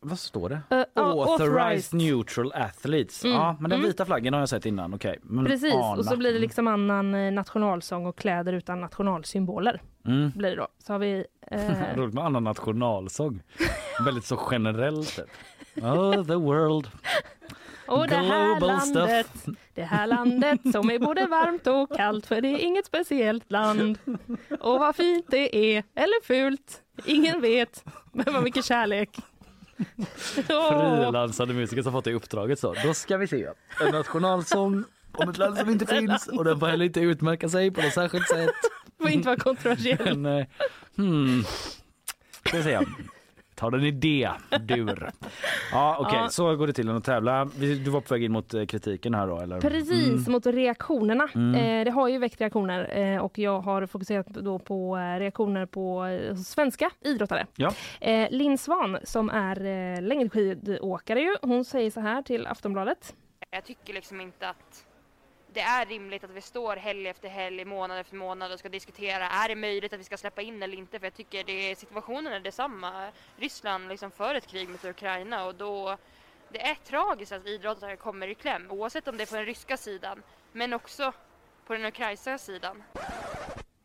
vad står det? Eh, ja, Authorized neutral athletes. Mm, Ja, men den mm. vita flaggan har jag sett innan. Okej. Men Precis, ana. och så blir det liksom annan eh, nationalsång och kläder utan nationalsymboler. Mm. Blir det då. Så har vi... Eh, (laughs) Roligt med annan nationalsång. Väldigt så generellt. Typ. Oh, the world. och det här Global landet, stuff. det här landet som är både varmt och kallt för det är inget speciellt land. Och vad fint det är, eller fult, ingen vet, men vad mycket kärlek. (laughs) Frilansande musiker som fått det uppdraget så. Då ska vi se. En nationalsång om ett land som inte (laughs) finns och den får heller inte utmärka sig på något särskilt sätt. får inte vara kontroversiell. Men, eh, hmm. Ska vi se. Ta den i D-dur. Ja okej, Ja. så går det till att tävla. Du var på väg in mot eh, kritiken här då eller? Precis, Mm. mot reaktionerna. Mm. Eh, det har ju väckt reaktioner eh, och jag har fokuserat då på reaktioner på svenska idrottare. Ja. Eh, Linn Svan som är längdskidåkare ju, hon säger så här till Aftonbladet. Jag tycker liksom inte att det är rimligt att vi står helg efter helg, månad efter månad och ska diskutera, är det möjligt att vi ska släppa in eller inte? För jag tycker det, situationen är detsamma. Ryssland liksom för ett krig mot Ukraina och då det är tragiskt att idrottare kommer i kläm, oavsett om det är på den ryska sidan, men också på den ukrainska sidan.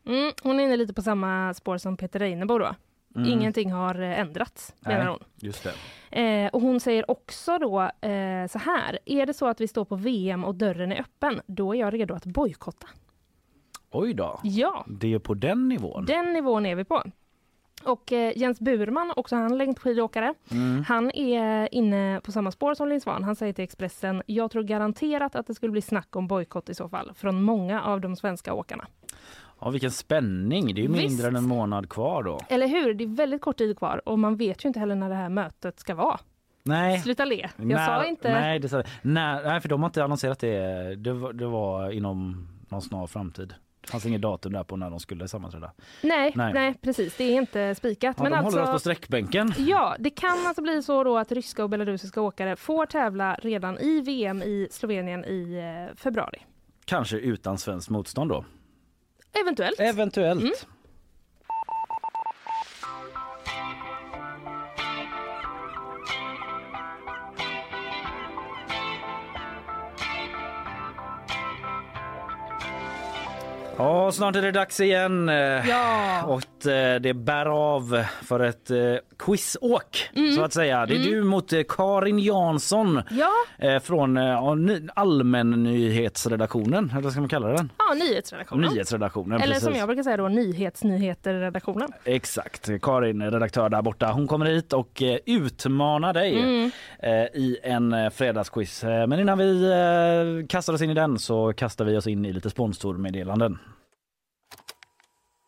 Mm, hon är inne lite på samma spår som Peter Reinebo då. Mm. Ingenting har eh, ändrats, menar Nej, hon. Just. Eh, och hon säger också då eh, så här, är det så att vi står på VM och dörren är öppen, då är jag redo att bojkotta. Oj då. Ja, Det är på den nivån. den nivån är vi på. Och eh, Jens Burman, också han längdskidåkare, Mm. han är inne på samma spår som Linn Svan. Han säger till Expressen, jag tror garanterat att det skulle bli snack om bojkott i så fall, från många av de svenska åkarna. Ja, vilken spänning. Det är mindre Visst. än en månad kvar då. Eller hur? Det är väldigt kort tid kvar och man vet ju inte heller när det här mötet ska vara. Nej. Sluta le. Jag Nej, sa inte... Nej, det sa, nej, nej, för de har inte annonserat det. Det var, det var inom någon snar framtid. Det fanns inget datum där på när de skulle sammanträda. Nej, Nej. nej. precis. Det är inte spikat. Ja, men de alltså, håller oss på sträckbänken. Ja, det kan alltså bli så då att ryska och belarusiska åkare får tävla redan i VM i Slovenien i eh, februari. Kanske utan svenskt motstånd då. Eventuellt. Eventuellt. Mm. Ja, snart är det dags igen. eh, Ja. Och eh, det bär av för ett eh, quizåk Mm. så att säga. Det är du mot eh, Karin Jansson Ja, eh, från eh, allmännyhetsredaktionen, eller vad ska man kalla den? ja nyhetsredaktionen. Nyhetsredaktionen. Eller precis. som jag brukar säga då, nyhetsnyheter-redaktionen. Exakt. Karin, redaktör där borta, hon kommer hit och eh, utmanar dig Mm. eh, i en eh, fredagsquiz. Eh, Men innan vi eh, kastar oss in i den så kastar vi oss in i lite sponsormeddelanden.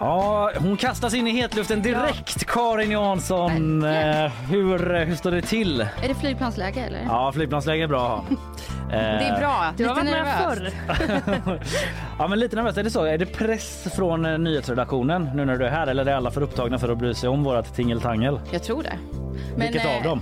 Ja, hon kastas in i hetluften direkt, Karin Jansson. Verkligen. Eh, hur, hur står det till? Är det flygplansläge eller? Ja, flygplansläge är bra. (laughs) Eh, Det är bra. Du har varit med nervöst. förr. (laughs) Ja, men lite nervöst. Är det så? Är det press från eh, nyhetsredaktionen nu när du är här eller är alla för upptagna för att bry sig om vårat tingeltangel? Jag tror det. Vilket eh, av dem?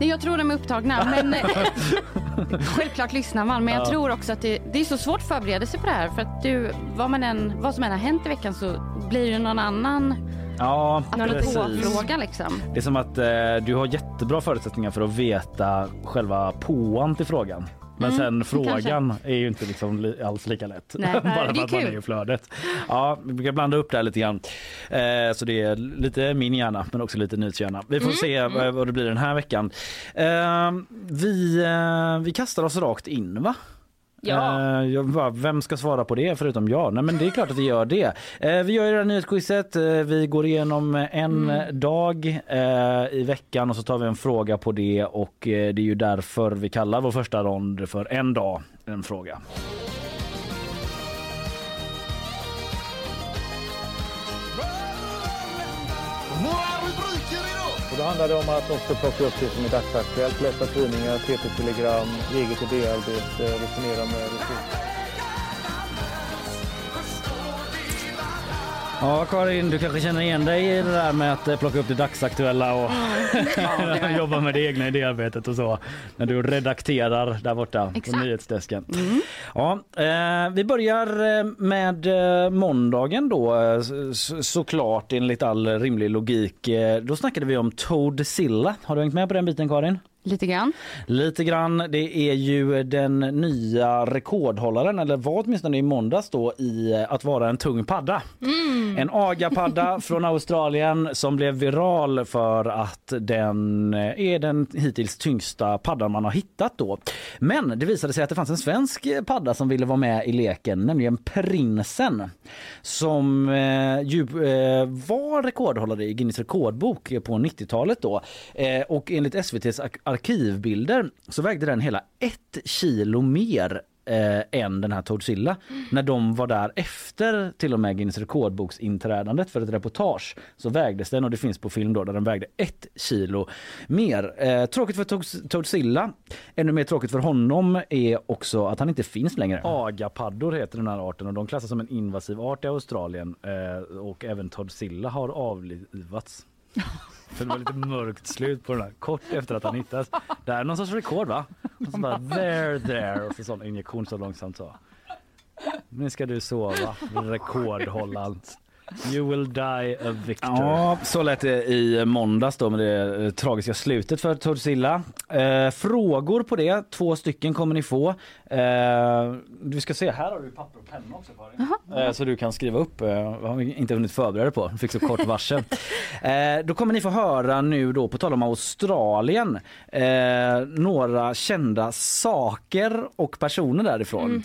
Nej, jag tror de är upptagna. Men eh, (laughs) självklart lyssnar man. Men jag Ja. tror också att det, det är så svårt att förbereda sig på det här. För att du, vad, man än, vad som än har hänt i veckan så blir det någon annan Ja, apropå-fråga liksom. Det är som att eh, du har jättebra förutsättningar för att veta själva påan till frågan. Men Mm, sen frågan kanske. är ju inte liksom li- alls lika lätt. Nej, (laughs) Bara för att man är i flödet. Ja, vi brukar blanda upp det här lite grann. Eh, så det är lite min hjärna men också lite nyhetshjärna. Vi Mm, får se vad, vad det blir den här veckan. Eh, vi, eh, vi kastar oss rakt in va? Ja. Eh, jag bara, vem ska svara på det förutom jag? Nej men det är klart att vi gör det. Eh, vi gör det här nyhetsquizet. Eh, vi går igenom en dag eh, i veckan och så tar vi en fråga på det och det är ju därför vi kallar vår första rond för en dag, en fråga. Då handlar det om att också plocka upp det som är dagsaktuellt, läsa tidningar, TT-telegram, eget idéarbete, eh, resonera med resurser. Ja Karin, du kanske känner igen dig i det där med att eh, plocka upp det dagsaktuella och (laughs) jobba med det egna idéarbetet och så. När du redakterar där borta på Exakt. nyhetsdesken. Ja, eh, vi börjar eh, med måndagen då såklart enligt all rimlig logik. Då snackade vi om Toadzilla. Har du hängt med på den biten Karin? Lite grann. Lite grann. Det är ju den nya rekordhållaren, eller var åtminstone i måndags då, i att vara en tung padda. En agapadda (laughs) från Australien som blev viral för att den är den hittills tyngsta paddan man har hittat då. Men det visade sig att det fanns en svensk padda som ville vara med i leken, nämligen Prinsen. Som eh, ju eh, var rekordhållare i Guinness rekordbok på 90-talet då. Eh, och enligt SVTs arkivbilder så vägde den hela ett kilo mer eh, än den här Tordsilla. När de var där efter till och med Guinness rekordboksinträdandet för ett reportage så vägdes den och det finns på film då där den vägde ett kilo mer. Eh, tråkigt för Tords- Tordsilla. Ännu mer tråkigt för honom är också att han inte finns längre. Agapaddor heter den här arten och de klassas som en invasiv art i Australien eh, och även Tordsilla har avlivats. (laughs) För det var lite mörkt slut på den här kort efter att han hittades. Det här är någon sorts rekord va? Och så bara there there och så sån injektion så långsamt så. Nu ska du sova, rekordhållaren. You will die a victor. Ja, så lät det i måndags då med det eh, tragiska slutet för Tordsilla. Eh, frågor på det, två stycken kommer ni få. Eh, du ska se, här har du papper och penna också Karin. Eh, så du kan skriva upp. Eh, jag har inte hunnit förbereda dig på, fick så kort varsel. (laughs) Eh, då kommer ni få höra nu då, på tal om Australien, eh, några kända saker och personer därifrån.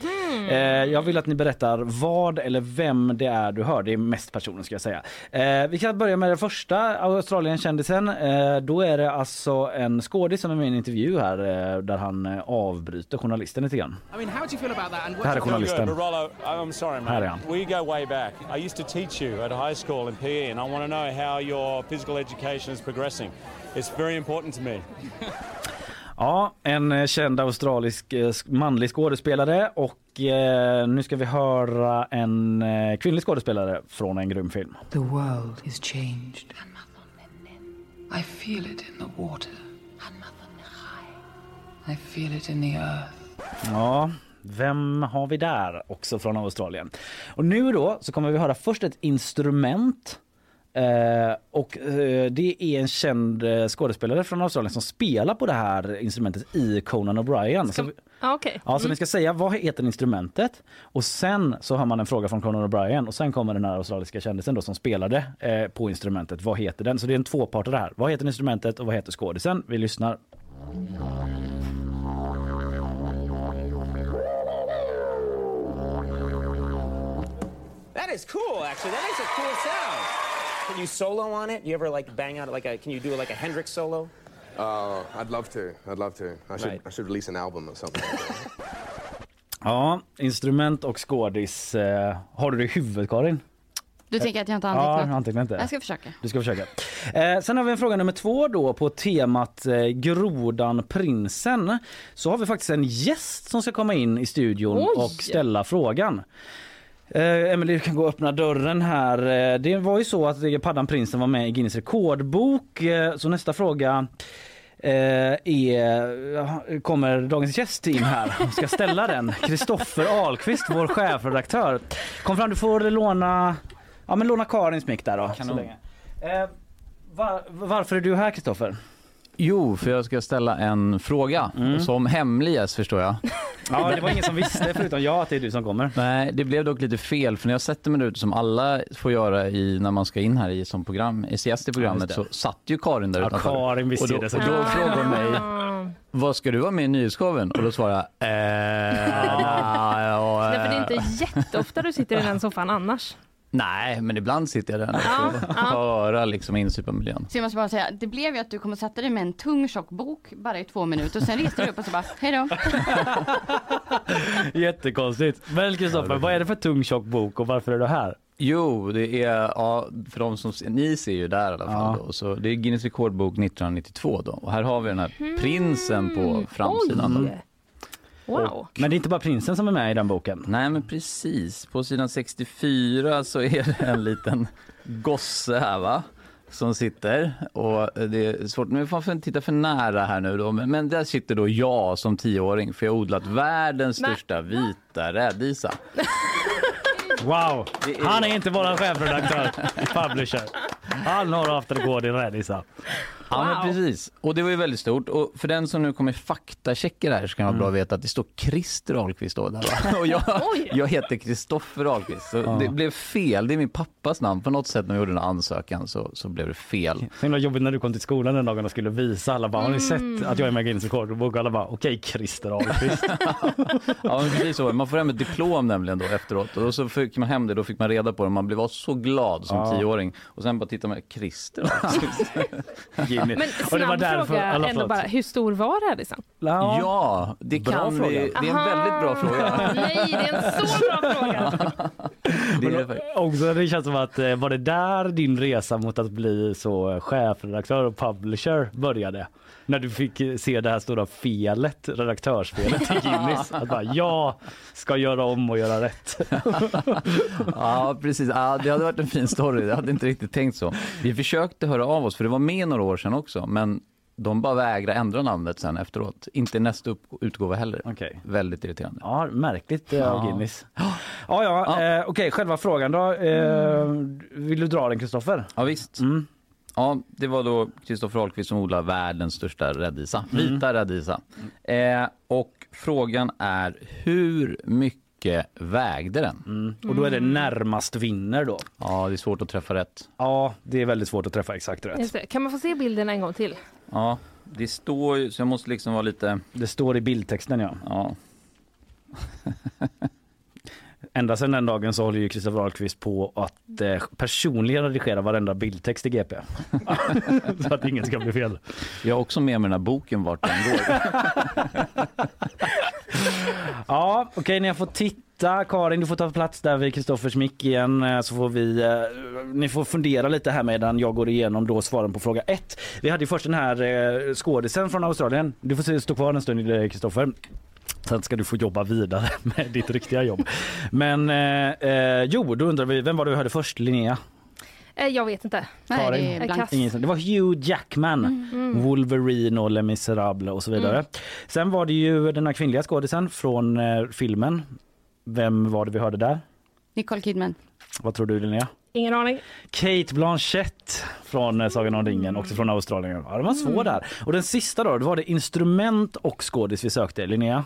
Eh, jag vill att ni berättar vad eller vem det är du hör. Det är mest personer ska jag säga. Eh, vi kan börja med den första Australien-kändisen. Eh, då är det alltså en skådis som är med i en intervju här eh, där han eh, avbryter journalisten lite grann. I mean, how do you feel about that? And Det här är journalisten. But Rollo, I'm sorry, Här är han. We go way back. I used to teach you at high school in PE, and I want to know how your physical education is progressing. It's very important to me. (laughs) Ja, en eh, känd australisk eh, manlig skådespelare och eh, nu ska vi höra en eh, kvinnlig skådespelare från en grym film. The world is changed. I feel it in the water. I feel it in the earth. Ja, vem har vi där också från Australien? Och nu då så kommer vi höra först ett instrument Eh, och eh, det är en känd eh, skådespelare från Australien som spelar på det här instrumentet i Conan O'Brien. Vi- Ja, okej. ja, så Mm. ni ska säga vad heter instrumentet och sen så har man en fråga från Conan O'Brien och sen kommer den här australiska kändisen då som spelade eh, på instrumentet. Vad heter den? Så det är en tvåpartare här. Vad heter instrumentet och vad heter skådisen? Vi lyssnar. That is cool, actually. That makes a cool sound. Can you solo on it? You ever like bang out like a? Can you do like a Hendrix solo? Uh, I'd love to. I'd love to. I should. Right. I should release an album or something. Ja, instrument och skådis. Eh, har du det i huvudet Karin? Du tänker att jag inte Ja, antecknat? antecknat det. Jag ska försöka. Du ska försöka. Eh, sen har vi en fråga nummer två då på temat eh, Grodan Prinsen. Så har vi faktiskt en gäst som ska komma in i studion Oj! och ställa frågan. Eh, Emelie, du kan gå och öppna dörren här. Eh, det var ju så att Paddan Prinsen var med i Guinness rekordbok. Eh, så nästa fråga eh, är, kommer dagens gäst in här och ska ställa den. (laughs) Kristoffer Ahlqvist, vår chefredaktör. Kom fram, du får låna, ja, men låna Karins mick där då. Så Kanon. länge. Eh, var, varför är du här Kristoffer? Jo, för jag ska ställa en fråga som hemlig gäst förstår jag. Ja, det var ingen som visste förutom jag att det är du som kommer. Nej, det blev dock lite fel för när jag sätter mig ut som alla får göra i, när man ska in här i som program, i gäst i programmet Ja, så satt ju Karin där Ja, utanför. Karin visste och då, det och då frågade hon mig, Ah. vad ska du vara med i Nyhetsshowen? Och då svarade jag, eh, (laughs) ja, ja, Nej, för det är eh. inte jätteofta du sitter i den soffan annars. Nej, men ibland sitter jag där och Ja, ja. höra liksom insuparmiljön. Så jag måste bara säga, det blev ju att du kommer sätta dig med en tung tjock bok bara i två minuter och sen reste du upp och så bara, hej då. (laughs) Jättekonstigt. Men Kristoffer, vad är det för tung tjock bok och varför är du här? Jo, det är, ja, för de som, ni ser ju där i alla fall Ja. då, så det är Guinness rekordbok 1992 då och här har vi den här prinsen på framsidan. Oj. Wow. Men det är inte bara prinsen som är med i den boken. Nej men precis, på sidan 64 så är det en liten gosse här va som sitter och det är svårt, men man får inte titta för nära här nu då, men, men där sitter då jag som tioåring för jag har odlat (gasps) världens Men- största vita rädisa. (laughs) Wow! Är- Han är inte våran chefredaktör, publisher. Han har haft rekord i rädisa. Ja men precis, och det var ju väldigt stort och för den som nu kommer faktachecka det här så kan det vara bra att veta att det står Christer Ahlqvist då där va? (laughs) Och jag, jag heter Kristoffer Ahlqvist så Ja. det blev fel, det är min pappas namn på något sätt när vi gjorde den här ansökan så, så blev det fel. Så himla jobbigt när du kom till skolan den dagen och skulle visa alla bara, har ni sett att jag är med i Guinness rekordbok? Och alla bara, okej Christer Ahlqvist. (laughs) Ja men precis så, man får hem ett diplom nämligen då efteråt och så fick man hem det, då fick man reda på det, man blev så glad som Ja. tioåring och sen bara tittar man, Christer Ahlqvist. (laughs) Guinness. Men Och det var snabb därför- fråga alla ändå bara, hur stor var rädisen? Ja, det Bra kan fråga. vi. Det är en väldigt bra fråga. (laughs) Nej, det är en så bra fråga. (laughs) Det är Men också, det känns som att eh, var det där din resa mot att bli så eh, chefredaktör och publisher började? När du fick eh, se det här stora felet, redaktörsfelet i Guinness. Att bara, jag ska göra om och göra rätt. (laughs) Ja, precis. Ja, det hade varit en fin story. Jag hade inte riktigt tänkt så. Vi försökte höra av oss, för det var med några år sedan också, men de bara vägrade ändra namnet sen efteråt. Inte nästa upp- utgåva heller. Okej. Väldigt irriterande. Ja, märkligt eh, av Ja. Guinness. Ja, ja, Eh, okej, själva frågan då. Eh, Vill du dra den Kristoffer? Ja, visst. Mm. Ja, det var då Kristoffer Ahlqvist som odlar världens största rädisa, Mm. vita rädisa. Eh, och frågan är hur mycket vägde den? Mm. Och då är det närmast vinner då. Ja, det är svårt att träffa rätt. Ja, det är väldigt svårt att träffa exakt rätt. Kan man få se bilden en gång till? Ja, det står ju, så jag måste liksom vara lite... Det står i bildtexten ja. Ja, (laughs) Ända sedan den dagen så håller ju Kristoffer Ahlqvist på att eh, personligen redigera varenda bildtext i GP. (laughs) så att inget ska bli fel. jag har också med mig den här boken vart den går. (laughs) Ja, okej, ni har fått titta. Karin, du får ta plats där vid Kristoffers mick igen eh, så får vi, eh, ni får fundera lite här medan jag går igenom då svaren på fråga ett. Vi hade ju först den här eh, skådisen från Australien. Du får stå kvar en stund eh, Kristoffer. Sen ska du få jobba vidare (laughs) med ditt riktiga jobb. Men eh, eh, jo, då undrar vi, vem var vi hörde först? Linnea? Eh, Jag vet inte. Nej, det är. Ingen, det var Hugh Jackman, Mm. Wolverine och Les Misérables och så vidare. Sen var det ju den här kvinnliga skådisen från eh, filmen. Vem var det vi hörde där? Nicole Kidman. Vad tror du Linnea? Ingen aning. Kate Blanchett från eh, Sagan om ringen, också från Australien. Ja, det var svår där. Och den sista då, då var det instrument och skådis vi sökte. Linnea?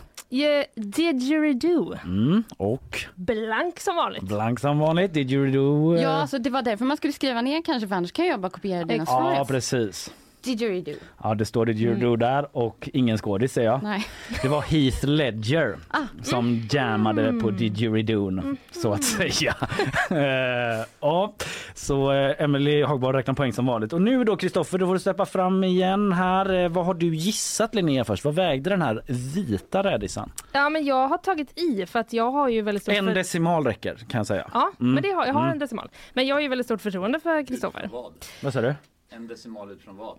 Didgeridoo. Mm. Och Blank som vanligt. blank som vanligt. Did you do? eh, Ja, alltså det var därför man skulle skriva ner kanske, för annars kan jag bara kopiera dina svar. ja precis. Didgeridoo. Ja, det står Did you do där och ingen skådis säger jag. Nej. (laughs) Det var Heath Ledger Ah. som jammade på didgeridoon så att säga. (laughs) Eh, ja, så eh, Emily Hagberg räknar poäng som vanligt. Och nu då Kristoffer, då får du släppa fram igen här. Eh, Vad har du gissat Linnea först? Vad vägde den här vita rädisan? Ja, men jag har tagit i för att jag har ju väldigt stort... En för- decimal räcker kan jag säga. Ja, Mm. men det har, jag har Mm. en decimal. Men jag har ju väldigt stort förtroende för Kristoffer. Vad? Vad sa du? En decimal utifrån vad?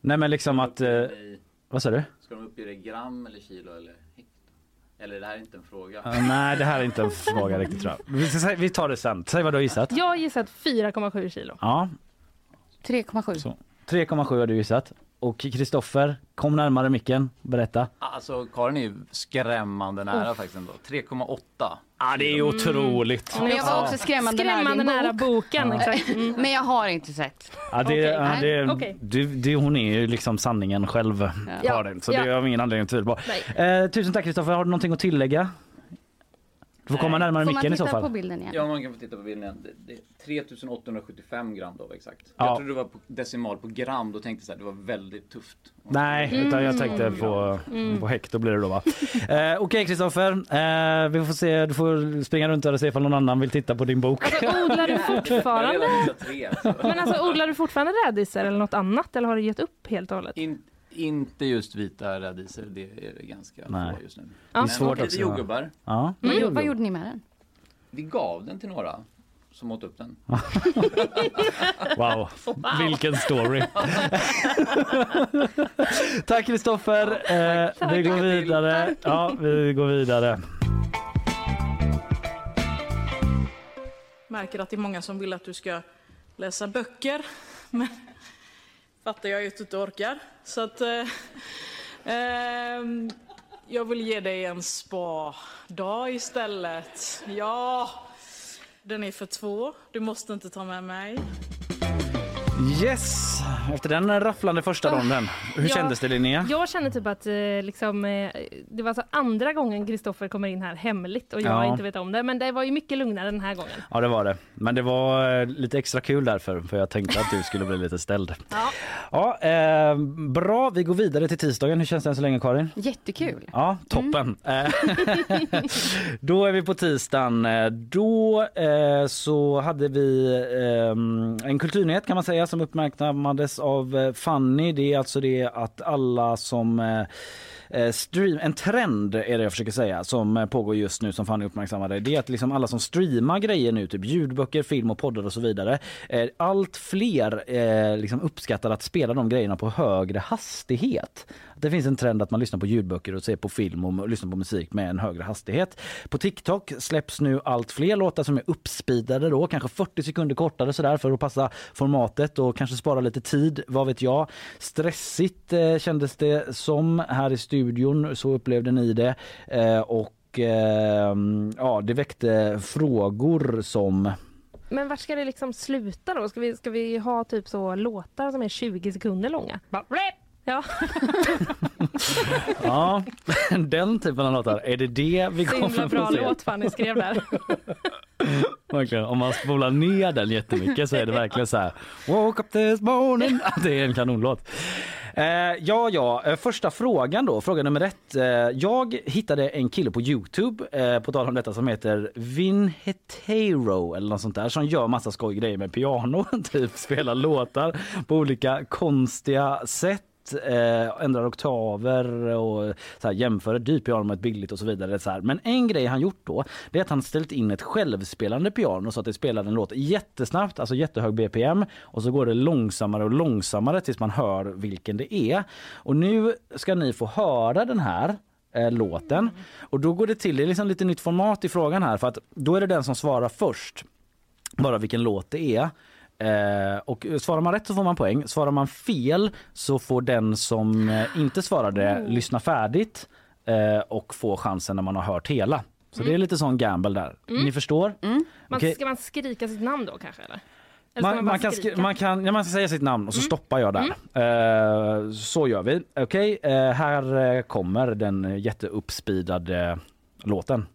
Nej men liksom att... Eh, vad sa du? Ska de uppge det gram eller kilo eller hekto? Eller det här är inte en fråga. Eh, nej det här är inte en fråga riktigt tror jag. Vi, vi tar det sen. Säg vad du har gissat. Jag har gissat 4,7 kilo. Ja, 3,7. så. 3,7 har du gissat. Och Kristoffer, kom närmare micken. Berätta. Alltså Karin är ju skrämmande nära faktiskt ändå. 3,8. Ja, det är ju otroligt. Men jag var också skrämmande, Skrämmande nära nära bok. boken. Exakt. Mm. (laughs) Men jag har inte sett. Ja, det, Okej, ja, det, du, det, hon är ju liksom sanningen själv, Ja. Karin. Så Ja. det har vi ingen anledning att tvivla på. Eh, tusen tack Kristoffer. Har du någonting att tillägga? Du får komma närmare Får man micken i så titta fall. på bilden igen? Ja, man kan få titta på bilden igen. Det, det är 3875 gram då exakt. Ja. Jag trodde det var på decimal på gram, då tänkte jag så här, det var väldigt tufft. Nej, utan jag tänkte på, Mm. på hekto blir det då va. Eh, Okej Kristoffer, eh, vi får se, du får springa runt där och se ifall någon annan vill titta på din bok. Alltså, odlar du (laughs) fortfarande? tre. Men alltså odlar du fortfarande rädisor eller något annat eller har du gett upp helt och hållet? In, inte just vita rädisor, det är det ganska Nej. få just nu. Är Men svårt också. jordgubbar. Ja. Vad, Mm. gjorde, vad gjorde ni med den? Vi gav den till några som åt upp den. (laughs) Wow, vilken story. (laughs) Tack Kristoffer. Eh, vi går vidare. Ja, vi går vidare. Märker att det är många som vill att du ska läsa böcker. Men fattar jag att du inte orkar. Så att... Eh, ehm, jag vill ge dig en spa-dag istället. Ja, den är för två. Du måste inte ta med mig. Yes, efter den rafflande första ronden. Hur Ja. kändes det Linnea? Jag känner typ att eh, liksom, eh, det var så andra gången Kristoffer kommer in här hemligt och jag Ja. inte vet om det. Men det var ju mycket lugnare den här gången. Ja det var det. Men det var eh, lite extra kul därför för jag tänkte att du skulle bli lite ställd. (laughs) Ja. Ja, eh, bra, vi går vidare till tisdagen. Hur känns det än så länge Karin? Jättekul. Ja, toppen. Eh, (laughs) Då är vi på tisdagen. Då eh, så hade vi eh, en kulturnyhet kan man säga som uppmärksammades av eh, Fanny. Det är alltså det att alla som eh, eh, stream, en trend är det jag försöker säga som pågår just nu som Fanny uppmärksammade. Det är att liksom alla som streamar grejer nu, typ ljudböcker, film och poddar och så vidare. Eh, allt fler eh, liksom uppskattar att spela de grejerna på högre hastighet. Det finns en trend att man lyssnar på ljudböcker och ser på film och lyssnar på musik med en högre hastighet. På TikTok släpps nu allt fler låtar som är uppspeedade då, kanske 40 sekunder kortare sådär för att passa formatet och kanske spara lite tid, vad vet jag. Stressigt eh, kändes det som här i studion, så upplevde ni det. Eh, och eh, ja, det väckte frågor som Men vart ska det liksom sluta då? Ska vi, ska vi ha typ så låtar som är 20 sekunder långa? Bara, Ja. (laughs) Ja, den typen av låtar. Är det det vi kommer att bra få se? låt Fanny skrev där. (laughs) Verkligen. Om man spolar ner den jättemycket så är det verkligen så här. Woke up this morning. (laughs) Det är en kanonlåt. Eh, ja, ja, eh, första frågan då, fråga nummer ett. Eh, jag hittade en kille på Youtube, eh, på tal om detta, som heter Vin Hetero eller något sånt där, som gör massa skoj grejer med piano, typ spelar låtar på olika konstiga sätt eh, ändrar oktaver och så här, jämför ett dyrt piano med ett billigt och så vidare. Så här. Men en grej han gjort då, det är att han ställt in ett självspelande piano så att det spelar en låt jättesnabbt, alltså jättehög BPM och så går det långsammare och långsammare tills man hör vilken det är. Och nu ska ni få höra den här eh, låten och då går det till, det är liksom lite nytt format i frågan här för att då är det den som svarar först bara vilken låt det är. Eh, och svarar man rätt så får man poäng. Svarar man fel så får den som eh, inte svarade Mm. lyssna färdigt eh, och få chansen när man har hört hela. Så det är lite sån gamble där. Mm. Ni förstår? Man, Okej. Ska man skrika sitt namn då kanske? Eller? Man, man, kan, skrika? man, kan, ja, man ska säga sitt namn och så Mm. stoppar jag där. Eh, så gör vi. Okej, eh, här eh, kommer den jätteuppspeedade låten.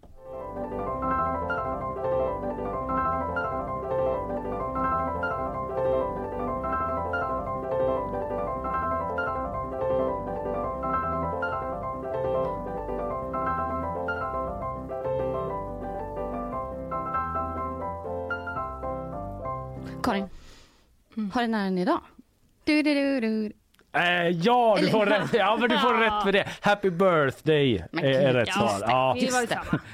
Den idag? Du, du, du, du. Eh, ja, du får rätt. Ja, men du får rätt för det. Happy birthday Men är, rätt ja, svar. (laughs) Ja. Det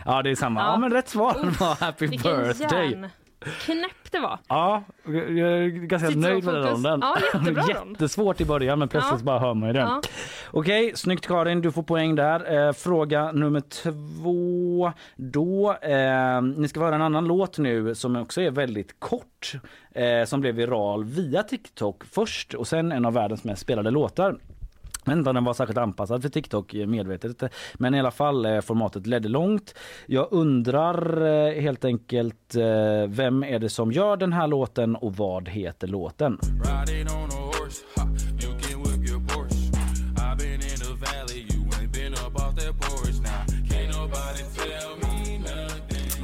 ja, är samma. Ja, Ja. men rätt svar var happy Vilken birthday. järn. Knäpp det var. Ja, jag är ganska Sitter nöjd med den ronden. Ja, jättebra. (laughs) Jättesvårt i början men plötsligt Ja. bara hör man ju den. Ja. Okej, snyggt Karin, du får poäng där. Eh, fråga nummer två. Då, eh, ni ska få höra en annan låt nu som också är väldigt kort. Eh, som blev viral via TikTok först och sen en av världens mest spelade låtar. Jag vet inte om den var särskilt anpassad för TikTok eh, medvetet. Men i alla fall eh, formatet ledde långt. Jag undrar eh, helt enkelt vem är det som gör den här låten och vad heter låten?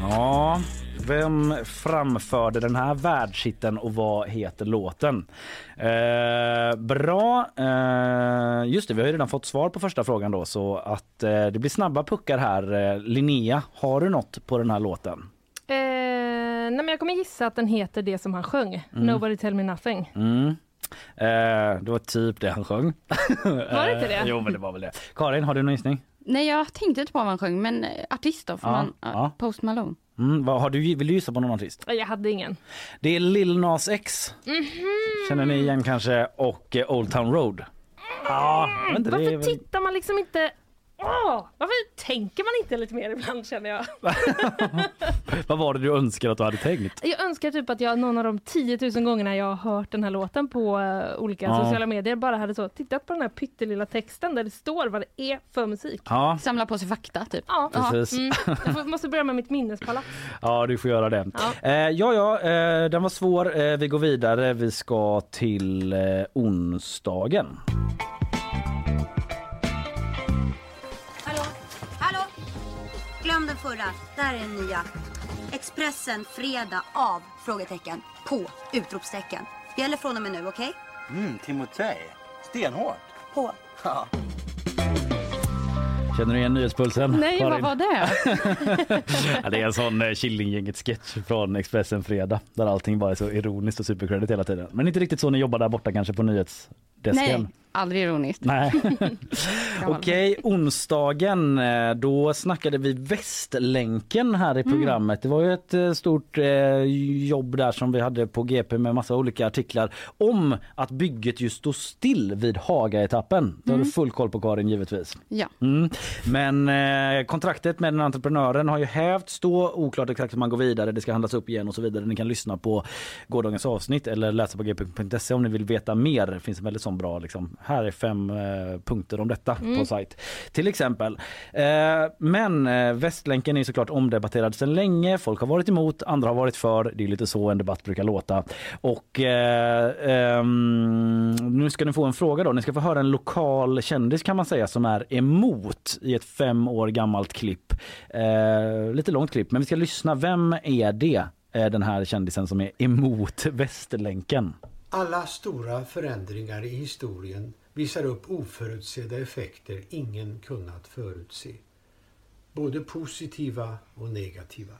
Ja, vem framförde den här världshitten och vad heter låten? Eh, bra. Eh, just det, vi har ju redan fått svar på första frågan då så att eh, det blir snabba puckar här. Eh, Linnea, har du något på den här låten? Eh, nej men jag kommer gissa att den heter det som han sjöng. Mm. Nobody tell me nothing. Mm. Eh, det var typ det han sjöng. Var det inte det? Eh, jo, men det var väl det. Karin, har du någon gissning? Nej, jag tänkte inte på vad han sjöng, men artist då? Får Ja, man, ja. Post Malone. Mm, vad, har du, vill du gissa på någon artist? Jag hade ingen. Det är Lil Nas X. Mhm. Känner ni igen kanske? Och eh, Old Town Road. Ja, det är Varför väl- tittar man liksom inte... Åh, varför tänker man inte lite mer ibland känner jag? (laughs) Vad var det du önskar att du hade tänkt? Jag önskar typ att jag någon av de 10 000 gångerna jag har hört den här låten på eh, olika Ja. sociala medier bara hade så tittat på den här pyttelilla texten där det står vad det är för musik. Ja. Samla på sig fakta typ. Ja, Precis. Mm. Jag måste börja med mitt minnespalats. Ja, du får göra det. Ja. Eh, ja, ja, eh, den var svår. Eh, vi går vidare. Vi ska till eh, onsdagen. Glöm den förra. Där är den nya. Expressen fredag av? Frågetecken. På? Utropstecken. Gäller från och med nu, okej? Mm, Timotej. Stenhårt. På. Ja. Känner du igen nyhetspulsen? Nej, vad Karin? var det? (laughs) ja, det är en sån eh, Killinggänget-sketch från Expressen Fredag där allting bara är så ironiskt och supercredit hela tiden. Men inte riktigt så ni jobbar där borta kanske på nyhetsdesken. Nej, aldrig ironiskt. Nej. (laughs) (laughs) Okej, onsdagen eh, då snackade vi Västlänken här i Mm. programmet. Det var ju ett eh, stort eh, jobb där som vi hade på GP med massa olika artiklar om att bygget just stod still vid Haga-etappen. Det har du Mm. full koll på Karin givetvis. Ja. Mm. Men kontraktet med den entreprenören har ju hävts då. Oklart exakt hur man går vidare. Det ska handlas upp igen och så vidare. Ni kan lyssna på gårdagens avsnitt eller läsa på gp.se om ni vill veta mer. Det finns en väldigt sån bra liksom. Här är fem eh, punkter om detta Mm. på sajt. Till exempel. Eh, men eh, Västlänken är såklart omdebatterad sedan länge. Folk har varit emot, andra har varit för. Det är lite så en debatt brukar låta. Och eh, ehm, nu ska ni få en fråga då. Ni ska få höra en lokal kändis kan man säga som är emot i ett fem år gammalt klipp. Eh, lite långt klipp, men vi ska lyssna. Vem är det? Eh, Den här kändisen som är emot Västlänken. Alla stora förändringar i historien visar upp oförutsedda effekter ingen kunnat förutse. Både positiva och negativa.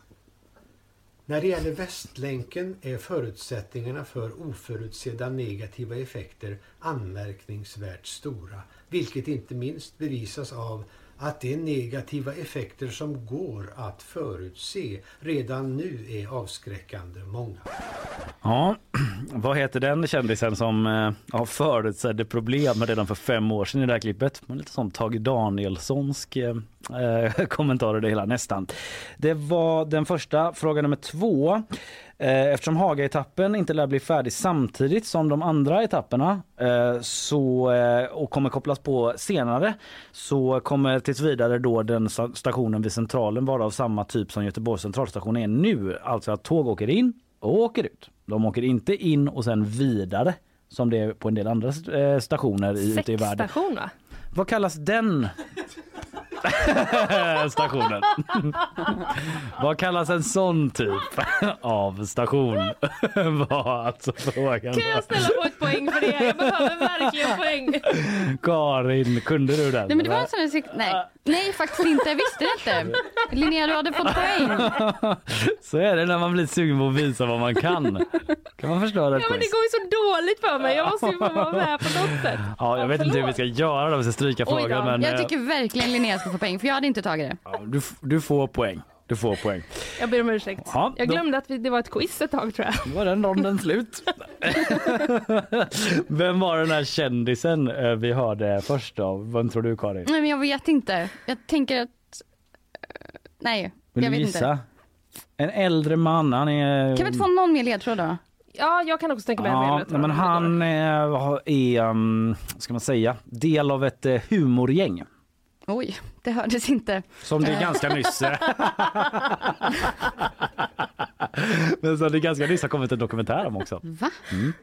När det gäller Västlänken är förutsättningarna för oförutsedda negativa effekter anmärkningsvärt stora, vilket inte minst bevisas av att de negativa effekter som går att förutse redan nu är avskräckande många. Ja, (clears throat) vad heter den kändisen som eh, ja, förutsedde problem redan för fem år sedan i det här klippet? Lite som Tage Danielssonsk eh, (laughs) kommentar i det hela nästan. Det var den första. Fråga nummer två. Eh, Eftersom Haga-etappen inte lär bli färdig samtidigt som de andra etapperna eh, så, eh, och kommer kopplas på senare så kommer tills vidare då den sta- stationen vid Centralen vara av samma typ som Göteborgs centralstation är nu. Alltså att tåg åker in och åker ut. De åker inte in och sen vidare som det är på en del andra stationer i, ute i världen. Sexstation va? Vad kallas den (laughs) stationen? (laughs) Vad kallas en sån typ av station? (laughs) Var alltså frågan. Kan jag ställa på ett poäng för det? Jag behöver verkligen poäng. Karin, kunde du den? Nej, men det var en sån här, sek- nej. nej, faktiskt inte. Jag visste det inte. Linnea, du hade fått poäng. Så är det när man blir sugen på att visa vad man kan. Kan man förstöra ett Ja men det går ju så dåligt för mig. Jag måste ju få vara med på något sätt. Ja, jag vet inte hur vi ska göra då, vi ska stryka frågan. Men, Jag eh, tycker verkligen Linnea ska få poäng, för jag hade inte tagit det. ja, du, du får poäng. Du får poäng. Jag ber om ursäkt. Ja, jag då- glömde att vi, det var ett quiz ett tag tror jag. Då var den ronden slut. (laughs) Vem var den här kändisen eh, vi hörde först då? Vem tror du Karin? Nej, men jag vet inte. Jag tänker att... eh, Nej, Vill jag du vet gissa? inte. En äldre man, han är... Kan vi inte få någon mer ledtråd då? Ja, jag kan också tänka mig en Ja, nej, men han eh, har- är, um, ska man säga, del av ett humorgäng. Oj, det hördes inte. Som det är ganska nyss. (laughs) Men som det ganska nyss har kommit en dokumentär om också. Va? Mm.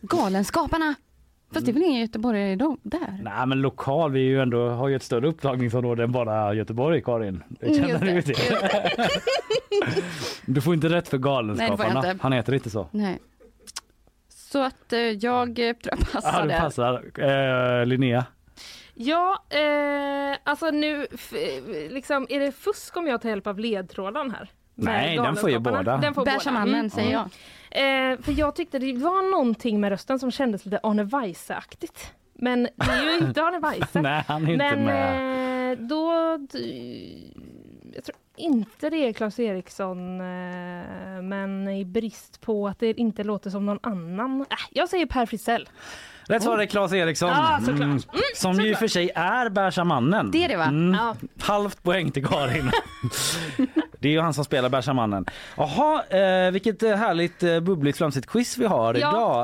Galenskaparna! Fast det är väl ingen göteborgare i dem där? Nej men lokal, vi är ju ändå, har ju ett större upptagningsområde än bara Göteborg Karin. Det Mm, känner just du till. (laughs) Du får inte rätt för Nej, Galenskaparna. inte. Han heter inte så. Nej. Så att eh, jag eh, tror jag passar Ja, du där. passar. Eh, Linnea? Ja, eh, alltså nu, liksom, är det fusk om jag tar hjälp av ledtråden här? Nej, den får ju båda. Den får Bärsa båda. mannen, säger jag. Eh, för jag tyckte det var någonting med rösten som kändes lite Arne Weise-aktigt. Men det är ju inte Arne Weise. (laughs) Nej, han är inte Men med. eh, då... Jag tror inte det är Claes Eriksson, eh, men i brist på att det inte låter som någon annan. Äh, jag säger Per Frisell. Rätt svar är Claes Eriksson. Ja, såklart. Mm, som ju i och för sig är Bärsa mannen. Det är det, va? Mm. Ja. Halvt poäng till Karin. (laughs) det är ju han som spelar Bärsa mannen. Jaha, eh, vilket eh, härligt eh, bubbligt flamsigt quiz vi har Ja.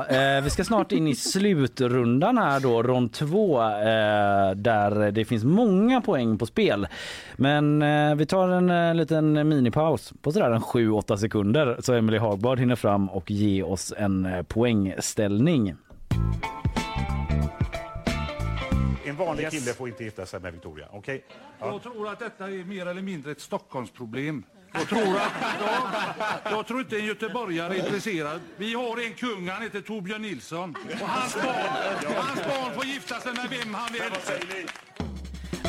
idag. Eh, vi ska snart in i (laughs) slutrundan här då, rond två, eh, där det finns många poäng på spel. Men eh, vi tar en eh, liten minipaus på sådär en 7-8 sekunder så Emily Hagbard hinner fram och ge oss en eh, poängställning. En vanlig Yes. kille får inte gifta sig med Victoria. Okej? Jag tror att detta är mer eller mindre ett Stockholmsproblem. Jag tror, att, ja, jag tror inte en göteborgare är intresserad. Vi har en kung, han heter Torbjörn Nilsson. Och hans barn, hans barn får gifta sig med vem han vill.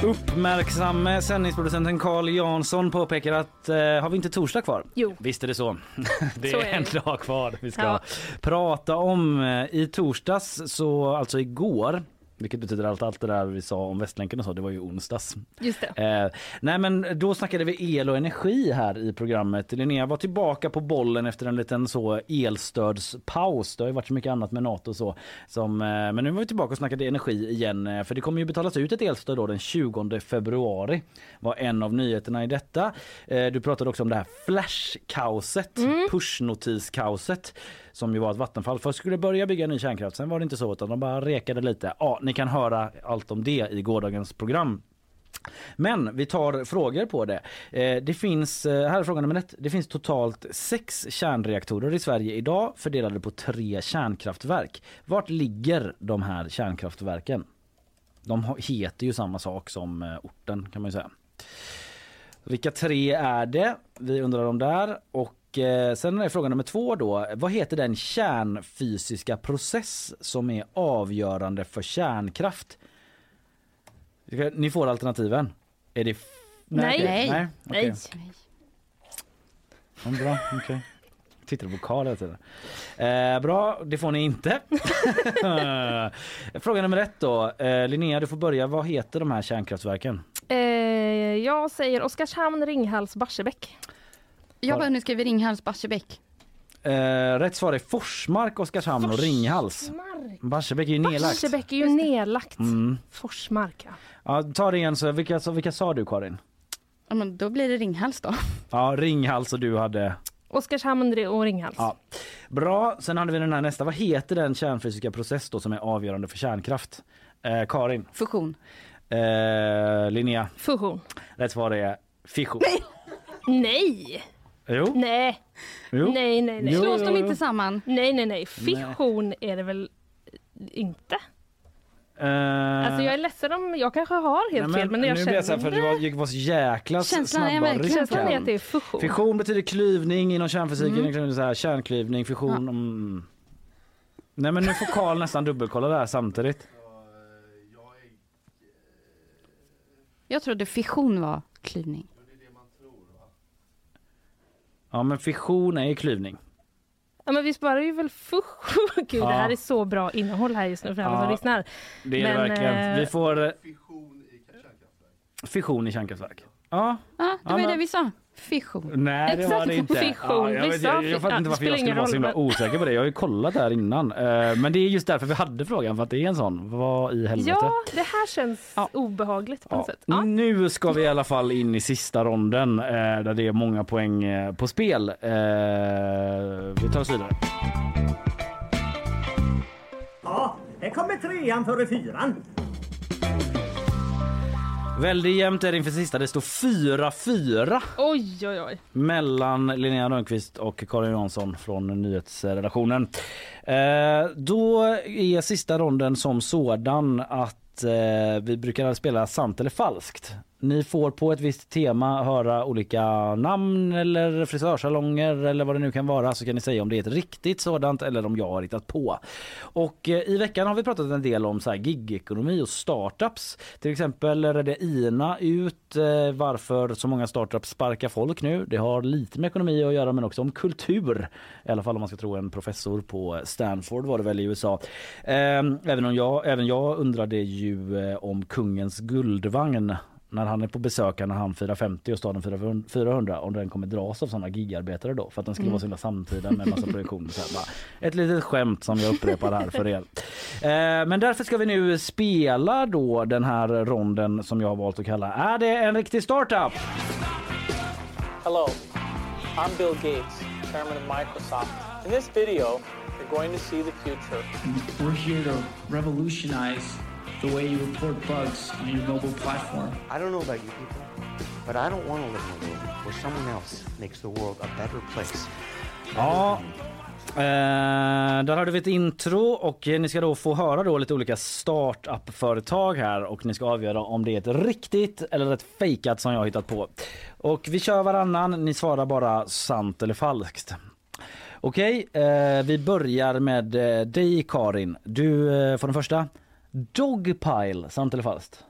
Uppmärksamme sändningsproducenten Carl Jansson påpekar att eh, har vi inte torsdag kvar? Jo. Visst är det så. (laughs) Det Så är är en det. dag kvar vi ska Ja. prata om. Eh, I torsdags, så alltså igår, vilket betyder allt, allt det där vi sa om Västlänken och så, det var ju onsdags. Just det. Eh, nej men då snackade vi el och energi här i programmet. Linnea var tillbaka på bollen efter en liten så elstödspaus. Det har ju varit så mycket annat med Nato och så. Som, eh, men nu var vi tillbaka och snackade energi igen. eh, För det kommer ju betalas ut ett elstöd då den 20 februari. Var en av nyheterna i detta. Eh, du pratade också om det här flashkaoset, pushnotiskaoset. Som ju var att Vattenfall först skulle börja bygga ny kärnkraft. Sen var det inte så utan de bara rekade lite. Ja, ni kan höra allt om det i gårdagens program. Men vi tar frågor på det. Eh, det finns, eh, här är fråga nummer ett. Det finns totalt sex kärnreaktorer i Sverige idag fördelade på tre kärnkraftverk. Vart ligger de här kärnkraftverken? De heter ju samma sak som eh, orten kan man ju säga. Vilka tre är det? Vi undrar om där. Och eh, sen är fråga nummer två då. Vad heter den kärnfysiska process som är avgörande för kärnkraft? Ni får alternativen. Är det... Nej. Nej. okej. Nej. Ja, bra, okej. Tittar på Karl hela tiden. Eh, bra, det får ni inte. (laughs) Fråga nummer ett då. Eh, Linnea, du får börja. Vad heter de här kärnkraftverken? Eh, jag säger Oskarshamn, Ringhals, Barsebäck. Jag bara, nu skriver Ringhals Barsebäck. Eh, rätt svar är Forsmark, Oskarshamn och Ringhals. Barsebäck är ju nedlagt. Barsebäck är ju nedlagt. Mm. Forsmark, ja. Ja, ta det igen. Så vilka, så vilka sa du Karin? Ja, men då blir det Ringhals då. Ja, Ringhals och du hade... Oskarshamn och Ringhals. Ja. Bra, sen hade vi den här nästa. Vad heter den kärnfysiska process då som är avgörande för kärnkraft? Eh, Karin? Fusion. Eh, Linnea? Fusion. Rätt svar är fission. Nej! Jo. Nej. Jo. Nej, nej, nej. Jo, Slås de inte samman? Nej, nej, nej. Fission är det väl inte? Eh, Alltså jag är ledsen om jag kanske har helt nej, fel men jag nu blir jag så här, känner för det var, gick var så jäkla Känslan är snabba verkligen- känslan är att det är fusion. Fission betyder klyvning inom kärnfysiken, Mm. så här, kärnklyvning, fission. Mm. Nej men nu får Karl nästan dubbelkolla det här samtidigt. Jag trodde fission var klyvning. Ja men fission är ju klyvning. Ja men vi sparar ju väl fusion. (laughs) Gud Ja. det här är så bra innehåll här just nu för alla Ja, som lyssnar. Det är det Men, verkligen. eh, Vi får... eh, Fission i kärnkraftverk. Ja. Ja, det Ja, var ju men- det vi sa. Fission. Nej det var det inte. Fission. jag, Vi vet, jag, jag fattar ja, inte det varför jag skulle ingen vara så himla osäker på det. Jag har ju kollat det här innan. Eh, Men det är just därför vi hade frågan för att det är en sån. Vad i helvete? Ja det här känns obehagligt på något sätt. Ja. Nu ska vi i alla fall in i sista ronden eh, där det är många poäng eh, på spel. Eh, vi tar oss vidare. Ja, här kommer trean före fyran. Väldigt jämnt är det inför sista. Det står 4-4 Oj oj oj. mellan Linnea Rönnqvist och Karin Jansson från nyhetsredaktionen. Eh, då är sista ronden som sådan att eh, vi brukar spela sant eller falskt. Ni får på ett visst tema höra olika namn eller frisörsalonger eller vad det nu kan vara så kan ni säga om det är ett riktigt sådant eller om jag har hittat på. Och eh, i veckan har vi pratat en del om så här gigekonomi och startups. Till exempel redde Ina ut eh, varför så många startups sparkar folk nu. Det har lite med ekonomi att göra men också om kultur. I alla fall om man ska tro en professor på Stanford var det väl i USA. Eh, även, om jag, även jag undrade ju eh, om kungens guldvagn när han är på besök när han firar 50 och staden firar 400 om den kommer dras av sådana gigarbetare då för att den skulle Mm. vara så himla samtida med massa projektioner. Så här, bara, ett litet skämt som jag upprepar här för er. (laughs) Eh, men därför ska vi nu spela då den här ronden som jag har valt att kalla Är det en riktig startup? Hello, I'm Bill Gates, chairman of Microsoft. In this video, you're going to see the future. We're here to revolutionize the way you report bugs on your mobile platform. I don't know about you people, but I don't want to live in a world where someone else makes the world a better place. Ja, eh, där hade vi ett intro och ni ska då få höra då lite olika startup-företag här och ni ska avgöra om det är ett riktigt eller ett fejkat som jag har hittat på. Och vi kör varannan, ni svarar bara sant eller falskt. Okej, eh, vi börjar med eh, dig Karin. Du eh, får den första. Dogpile, sant eller falskt?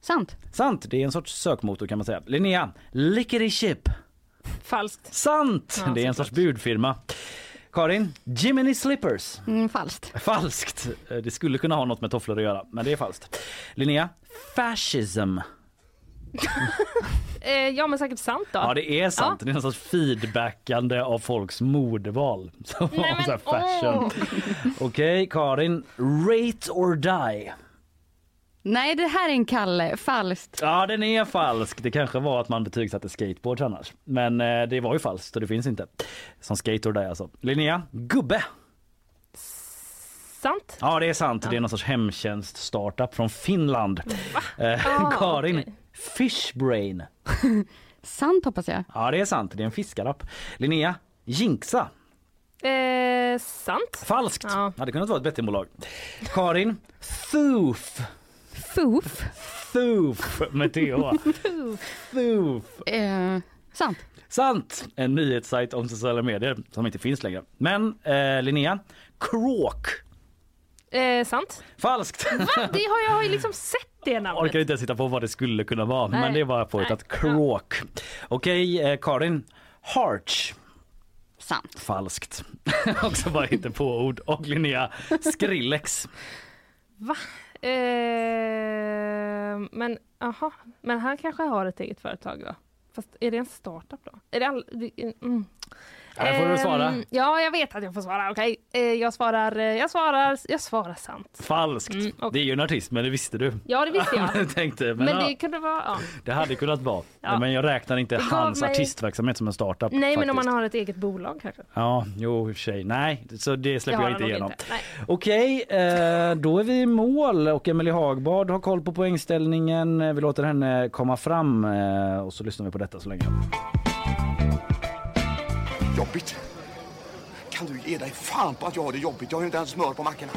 Sant. Sant, det är en sorts sökmotor kan man säga. Linnea, Lickety Chip. Falskt. Sant, Ja, det är en sorts budfirma. Karin, Jiminy Slippers. Mm, falskt. Falskt. Eh, Det skulle kunna ha något med tofflor att göra, men det är falskt. Linnea, fascism. (laughs) Eh, ja, men säkert sant då. Ja, det är sant. Det är en sorts feedbackande av folks modeval. (laughs) Så, Nej, men, så fashion. Okej, Karin, rate or die. Nej, det här är en Kalle. Falskt. Ja, den är falsk. Det kanske var att man betygsatte skateboards annars. Men eh, det var ju falskt och det finns inte. Som skater där alltså. Linnea, gubbe. Sant. Ja, det är sant. Det är någon sorts hemtjänst startup från Finland. Eh, Ah, Karin, okej. Fishbrain. (laughs) Sant hoppas jag. Ja, det är sant. Det är en fiskarapp. Linnea, jinxa. Eh, sant. Falskt. Ja. Hade kunnat vara ett bettingbolag. Karin, thoof. Thoof. Thoof med (laughs) TH. Thoof. Eh, sant. Sant! En nyhetssajt om sociala medier som inte finns längre. Men eh, Linnea, Kråk. Eh, sant. Falskt! Va? Det har jag har ju liksom sett det namnet. Orkar inte ens hitta på vad det skulle kunna vara, Nej. men det var påhittat. Kråk. Okej, eh, Karin. Harch. Sant. Falskt. (laughs) Också bara inte på ord. Och Linnea, Skrillex. Va? Eh, men aha, men han kanske har ett eget företag då? Fast är det en startup då? Är det all, det- mm. Ja, här får du svara. Ehm, Ja, jag vet att jag får svara. Okej, eh, jag svarar, eh, jag svarar, jag svarar sant. Falskt. Mm, okej. Det är ju en artist, men det visste du. Ja, det visste jag. jag (laughs) tänkte, men, Men ja, det kunde vara, ja. det hade kunnat vara. Ja. Men jag räknar inte Det hans mig- artistverksamhet som en startup. Nej, men om faktiskt. man har ett eget bolag kanske. Ja, jo i och för sig. Nej, så det släpper har jag inte igenom. inte. Okej, eh, då är vi i mål och Emelie Hagbard har koll på poängställningen. Vi låter henne komma fram och så lyssnar vi på detta så länge. Jobbigt. Kan du ge dig fan på att jag har det jobbigt? Jag har ju inte ens smör på mackorna.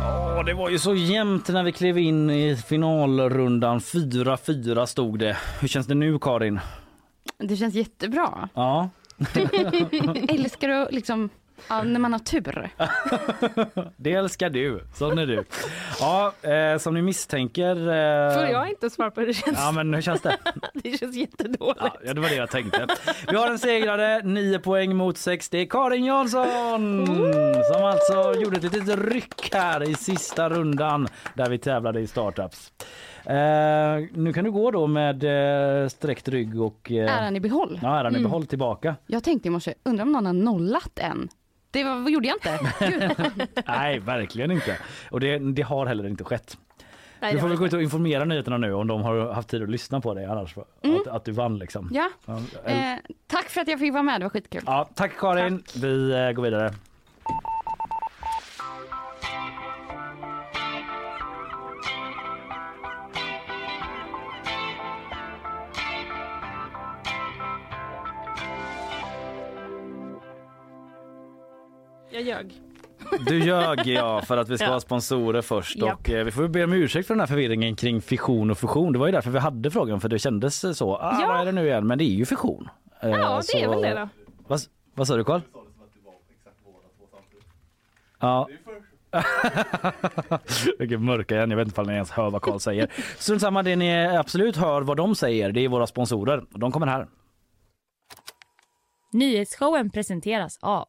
Ja, det var ju så jämnt när vi klev in i finalrundan. 4-4 stod det. Hur känns det nu Karin? Det känns jättebra. Ja. (laughs) Älskar du liksom, ja, när man har tur? (laughs) Det älskar du. Sån är du. Ja, eh, som ni misstänker. Eh, Får jag inte svara på hur det känns? Ja, men hur känns det? (laughs) det känns jättedåligt. Ja, det var det jag tänkte. Vi har en segrare, 9 poäng mot 6. Det är Karin Jansson som alltså gjorde ett litet ryck här i sista rundan där vi tävlade i startups. Eh, nu kan du gå då med eh, sträckt rygg och... Eh, Äran i behåll. Ja, äran i Mm. behåll tillbaka. Jag tänkte i morse, undrar om någon har nollat än? Det var, gjorde jag inte. (laughs) Nej, verkligen inte. Och det, det har heller inte skett. Nej, du får väl gå ut och informera nyheterna nu om de har haft tid att lyssna på dig annars. Mm. Att, att du vann liksom. Ja. eh, tack för att jag fick vara med, det var skitkul. ja, tack Karin. Vi eh, går vidare. Jag ljög. Du ljög ja för att vi ska Ja. ha sponsorer först Japp. och eh, vi får be om ursäkt för den här förvirringen kring fission och fusion. Det var ju därför vi hade frågan för det kändes så. Ah, Ja. Vad är det nu igen? Men det är ju fusion. Eh, Ja, det är så- väl det då. Vad, vad sa du Karl? Ja. (laughs) Vilken mörka igen. Jag vet inte om ni ens hör vad Karl säger. Strunt samma, det ni absolut hör vad de säger det är våra sponsorer. De kommer här. Nyhetsshowen presenteras av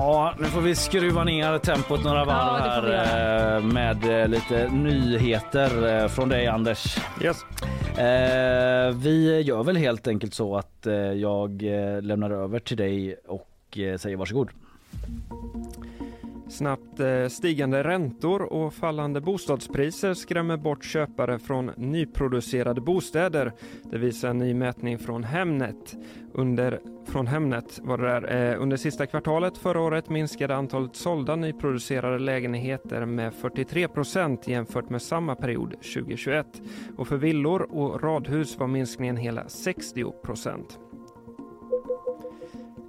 Ja, nu får vi skruva ner tempot några varv Ja, här eh, med eh, lite nyheter eh, från dig Anders. Yes. Vi gör väl helt enkelt så att jag lämnar över till dig och säger varsågod. Snabbt eh, stigande räntor och fallande bostadspriser skrämmer bort köpare från nyproducerade bostäder. Det visar en ny mätning från Hemnet. Under, från Hemnet var det där. Eh, under sista kvartalet förra året minskade antalet sålda nyproducerade lägenheter med 43 procent jämfört med samma period 2021. Och för villor och radhus var minskningen hela 60 procent.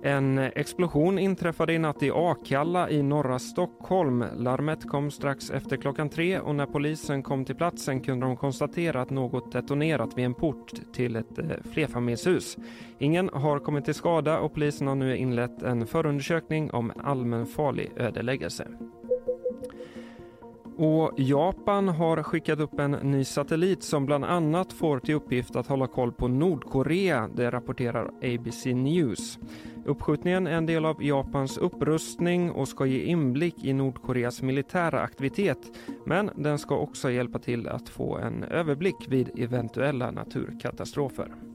En explosion inträffade i natt i Akalla i norra Stockholm. Larmet kom strax efter klockan tre och när polisen kom till platsen kunde de konstatera att något detonerat vid en port till ett eh, flerfamiljshus. Ingen har kommit till skada och polisen har nu inlett en förundersökning om allmänfarlig ödeläggelse. Och Japan har skickat upp en ny satellit som bland annat får till uppgift att hålla koll på Nordkorea, det rapporterar ABC News. Uppskjutningen är en del av Japans upprustning och ska ge inblick i Nordkoreas militära aktivitet. Men den ska också hjälpa till att få en överblick vid eventuella naturkatastrofer.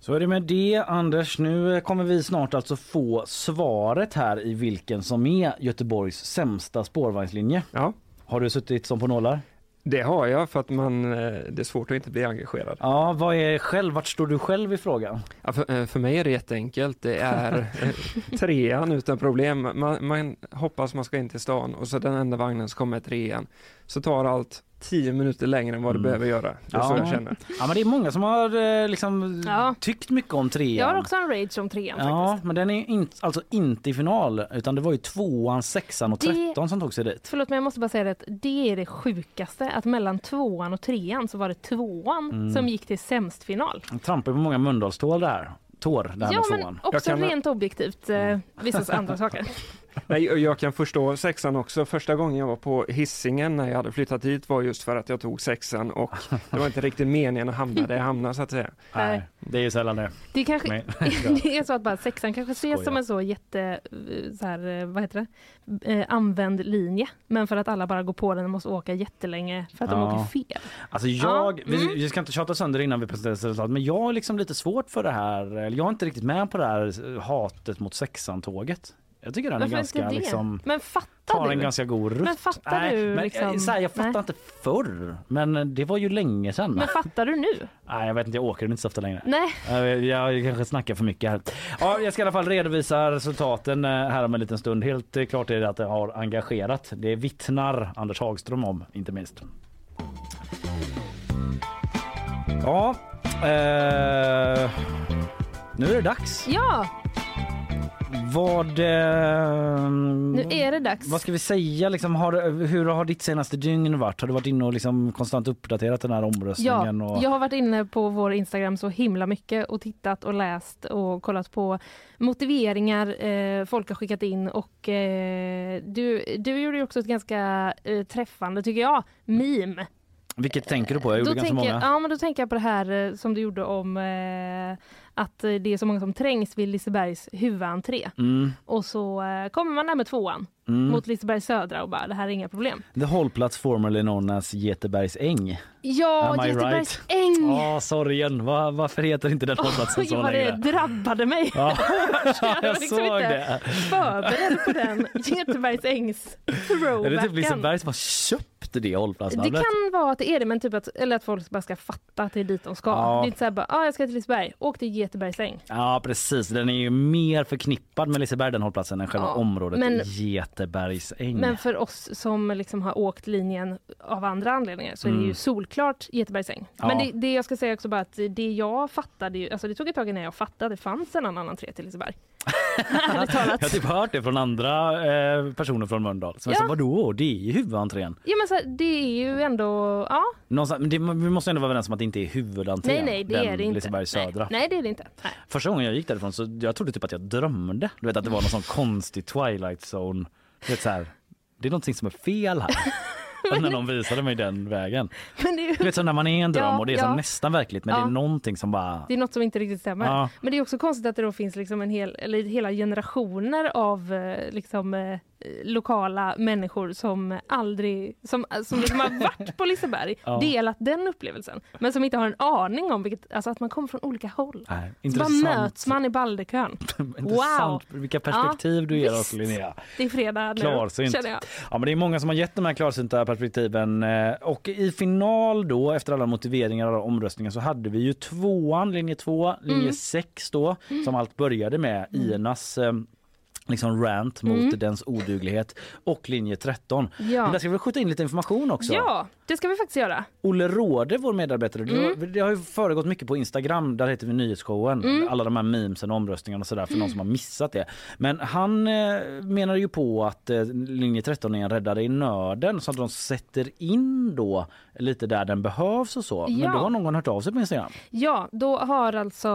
Så är det med det Anders. Nu kommer vi snart alltså få svaret här i vilken som är Göteborgs sämsta spårvagnslinje. Ja. Har du suttit som på nålar? Det har jag för att man, eh, det är svårt att inte bli engagerad. Ja, vad är själv, vart står du själv i frågan? Ja, för, eh, för mig är det jätteenkelt. Det är eh, (laughs) trean utan problem. Man, man hoppas man ska in till stan och så den enda vagnen så kommer trean. Så tar allt tio minuter längre än vad det Mm. behöver göra. Det är så jag känner. Ja, men det är många som har eh, liksom Ja. tyckt mycket om trean. Jag har också en rage om trean Ja, faktiskt. men den är in, alltså inte i final utan det var ju tvåan, sexan och Det- tretton som tog sig dit. Förlåt men jag måste bara säga det att det är det sjukaste att mellan tvåan och trean så var det tvåan Mm. som gick till sämst final. De trampar på många Mölndalstår där. Tår där Ja med men tvåan. också Jag kan- rent objektivt eh, vissa andra saker. (laughs) Nej, jag kan förstå sexan också. Första gången jag var på hissingen när jag hade flyttat dit var just för att jag tog sexan och det var inte riktigt meningen att hamna där jag hamnade så att säga. Nej. det är ju sällan det. Det, kanske, (laughs) det är så att bara sexan kanske ses Skojar. som en så jätte, eh, så här, eh, vad heter det, eh, använd linje. Men för att alla bara går på den och måste åka jättelänge för att de Ja. åker fel. Alltså jag, Ja, vi, mm. vi ska inte tjata sönder innan vi presenterar resultat men jag har liksom lite svårt för det här, jag är inte riktigt med på det här hatet mot sexan-tåget. Jag tycker den är ganska liksom Men fattar tar du? en ganska god rutt. Men fattar Nej, du men, liksom- eh, så här, jag fattar Nej. inte förr, men det var ju länge sedan. Men fattar du nu? Nej, jag vet inte, jag åker inte så ofta längre. Nej. Jag, jag kanske snackar för mycket här. Ja, jag ska i alla fall redovisa resultaten eh, här om en liten stund. Helt eh, klart är det att det har engagerat. Det vittnar Anders Hagström om, inte minst. Ja, eh, nu är det dags. Ja, Vad... Eh, nu är det dags. vad ska vi säga? Liksom, har, hur har ditt senaste dygn varit? Har du varit inne och liksom konstant uppdaterat den här Ja, omröstningen? och... jag har varit inne på vår Instagram så himla mycket och tittat och läst och kollat på motiveringar eh, folk har skickat in och eh, du, du gjorde ju också ett ganska eh, träffande, tycker jag, meme. Vilket tänker du på? Jag gjorde Då ganska tänker, många. ja, men då tänker jag på det här eh, som du gjorde om eh, att eh, det är så många som trängs vid Lisebergs huvudentré. Mm. Och så eh, kommer man där med tvåan Mm. mot Lisebergs södra och bara det här är inga problem. The hållplats formerly known as Getebergs äng. Ja, Am I Göteborgs right? äng! Ja, sorgen. Va, varför heter inte den hållplatsen så (laughs) Oj, vad det längre? drabbade mig. Ja, (laughs) jag var (laughs) jag liksom såg inte det. förberedd på den Göteborgs ängs Är det typ throwbacken. Liseberg som har köpt det Det hållplatsnamnet? kan vara att det är det, men typ att, eller att folk bara ska fatta att det är dit de ska. Ja. Det är inte såhär bara, ah, jag ska till Liseberg, åk till Göteborgs äng. Ja precis, den är ju mer förknippad med Liseberg den hållplatsen än själva Ja, området men- Getebergs äng. Men för oss som liksom har åkt linjen av andra anledningar så är det Mm. ju solklart Göteborgs äng. Ja. Men det, det jag ska säga också bara att det jag fattade, ju, alltså det tog ett tag innan jag fattade att det fanns en annan entré till Liseberg. (laughs) (laughs) Jag har typ hört det från andra eh, personer från Mölndal. Som Ja. ja. sa vadå, det är ju huvudentrén. Ja men så det är ju ändå, ja. Någonstans, det, vi måste ändå vara överens om att det inte är huvudentrén. Nej nej det den är det inte. Liseberg södra. Nej, nej det är det inte. Nej. Första gången jag gick därifrån så jag trodde typ att jag drömde. Du vet att det var någon sån konstig twilight zone. Du vet, så här, det är någonting som är fel här. (laughs) (laughs) När någon visade mig den vägen. Men det är, ju, Du vet som när man är i en dröm Ja, och det är så ja. nästan verkligt men Ja. det är någonting som bara... det är något som inte riktigt stämmer. Ja. Men det är också konstigt att det då finns liksom en hel, eller hela generationer av eh, liksom, eh, lokala människor som aldrig, som, som liksom har varit på Liseberg, (laughs) Ja. delat den upplevelsen, men som inte har en aning om vilket, alltså att man kommer från olika håll. Nej, Så bara möts man i Balderkön. (laughs) Intressant vilka perspektiv Ja, du ger oss Linnea. Det är fredag nu, Klarsynt. känner jag. Ja, men det är många som har gett de här klarsynta perspektiven eh, och i final då efter alla motiveringar och omröstningen så hade vi ju tvåan, linje två, linje Mm. sex då som allt började med Inas eh, liksom rant mot Mm. dens oduglighet och linje 13. Ja. Men där ska vi skjuta in lite information också. Ja, det ska vi faktiskt göra. Olle Råde, vår medarbetare, Mm. har, det har ju föregått mycket på Instagram, där heter vi Nyhetsshowen. Mm. Alla de här memesen och omröstningarna och sådär för någon som har missat det. Men han eh, menar ju på att eh, linje 13 är en räddare i nöden så att de sätter in då lite där den behövs och så. Men Ja. då har någon hört av sig på Instagram. Ja, då har alltså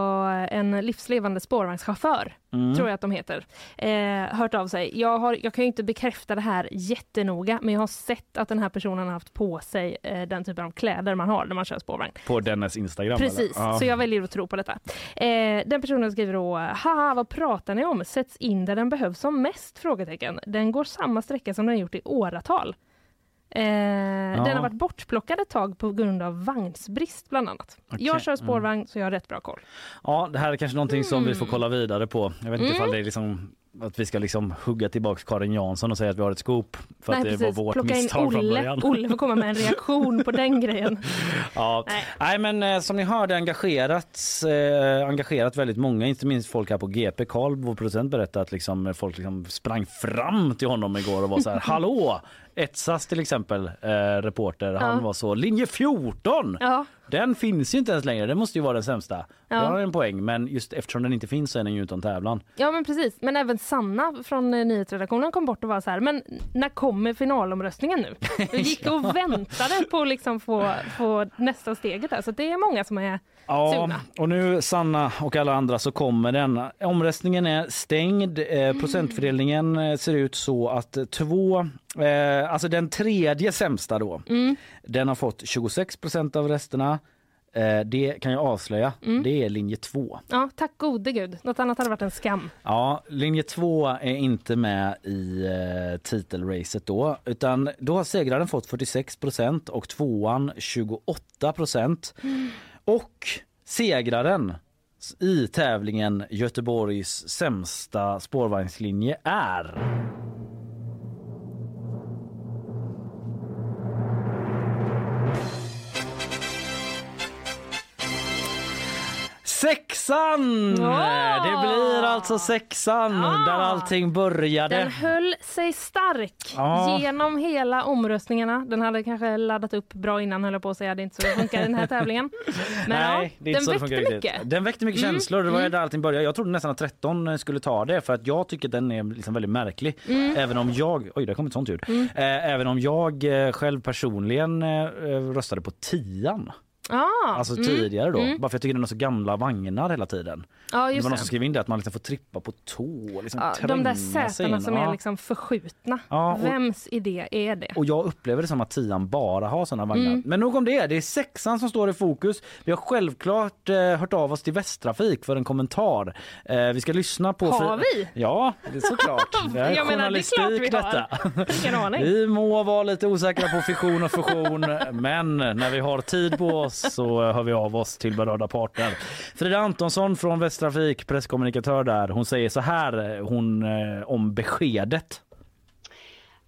en livslevande spårvagnschaufför, Mm. tror jag att de heter, eh, hört av sig. Jag, har, jag kan ju inte bekräfta det här jättenoga, men jag har sett att den här personen har haft på sig eh, den typen av kläder man har när man kör spårvagn. På dennes Instagram? Precis? Ja. så jag väljer att tro på detta. Eh, den personen skriver då, haha vad pratar ni om? Sätts in där den behövs som mest? Frågetecken. Den går samma sträcka som den gjort i åratal. Eh, Den har varit bortplockad ett tag på grund av vagnsbrist bland annat. Okej, Jag kör mm. spårvagn så jag har rätt bra koll. Ja, det här är kanske någonting som vi får kolla vidare på. Jag vet inte Mm. ifall det är liksom att vi ska liksom hugga tillbaks Karin Jansson och säga att vi har ett scoop för att Nej, det precis. var vårt Plocka in misstag från Olle. början. Olle får komma med en reaktion på den grejen. (laughs) Ja. Nej. men eh, som ni hörde engagerat, eh, engagerat väldigt många, inte minst folk här på GP. Karl, vår producent, berättade att liksom, folk liksom sprang fram till honom igår och var så här (laughs) hallå! Etsas till exempel, eh, reporter, han var så linje 14! Ja. Den finns ju inte ens längre, det måste ju vara den sämsta. Ja. Det har en poäng, men just eftersom den inte finns så är den ju utan tävlan. Ja men precis, men även Sanna från eh, nyhetsredaktionen kom bort och var så här, men när kommer finalomröstningen nu? (laughs) Vi gick och väntade på att liksom få, få nästa steget där, så det är många som är Ja, sugna. och nu Sanna och alla andra så kommer den. Omröstningen är stängd. Eh, procentfördelningen eh, ser ut så att två, eh, alltså den tredje sämsta då, Mm. den har fått 26 procent av rösterna. Eh, det kan jag avslöja, Mm. det är linje 2. Ja, tack gode gud. Något annat hade varit en skam. Ja, linje 2 är inte med i eh, titelracet då, utan då har segraren fått 46 procent och tvåan 28 procent. Och segraren i tävlingen Göteborgs sämsta spårvagnslinje är... Sexan! Ja! Det blir alltså sexan där allting började. Den höll sig stark Ja. genom hela omröstningarna. Den hade kanske laddat upp bra innan höll jag på att säga. Det är inte så det funkar i den här tävlingen. (laughs) Men Nej, ja, det är inte den väckte funkar riktigt. mycket. Den väckte mycket Mm, känslor. Det var mm. där allting började. Jag trodde nästan att 13 skulle ta det för att jag tycker den är liksom väldigt märklig. Mm. Även om jag, oj det kom ett sånt ljud. Mm. Eh, även om jag eh, själv personligen eh, röstade på tian. Ah, Alltså mm, tidigare då. mm. Bara för jag tycker den har så gamla vagnar hela tiden. Ja, det var någon som skrev in det att man liksom får trippa på tå. Liksom Ja, de där sätena som är liksom förskjutna. Och- Vems idé är det? Och jag upplever det som att tian bara har såna vagnar. Mm. Men nog om det, det är sexan som står i fokus. Vi har självklart eh, hört av oss till Västtrafik för en kommentar. Eh, vi ska lyssna på... Har vi? Ja, det är såklart. (laughs) Det är Jag menar, det är klart vi har. detta. Ingen aning. Vi må vara lite osäkra på fiktion och fusion (laughs) men när vi har tid på oss så hör vi av oss till berörda parter. Frida Antonsson från Västtrafik, presskommunikatör där, hon säger så här hon, eh, om beskedet.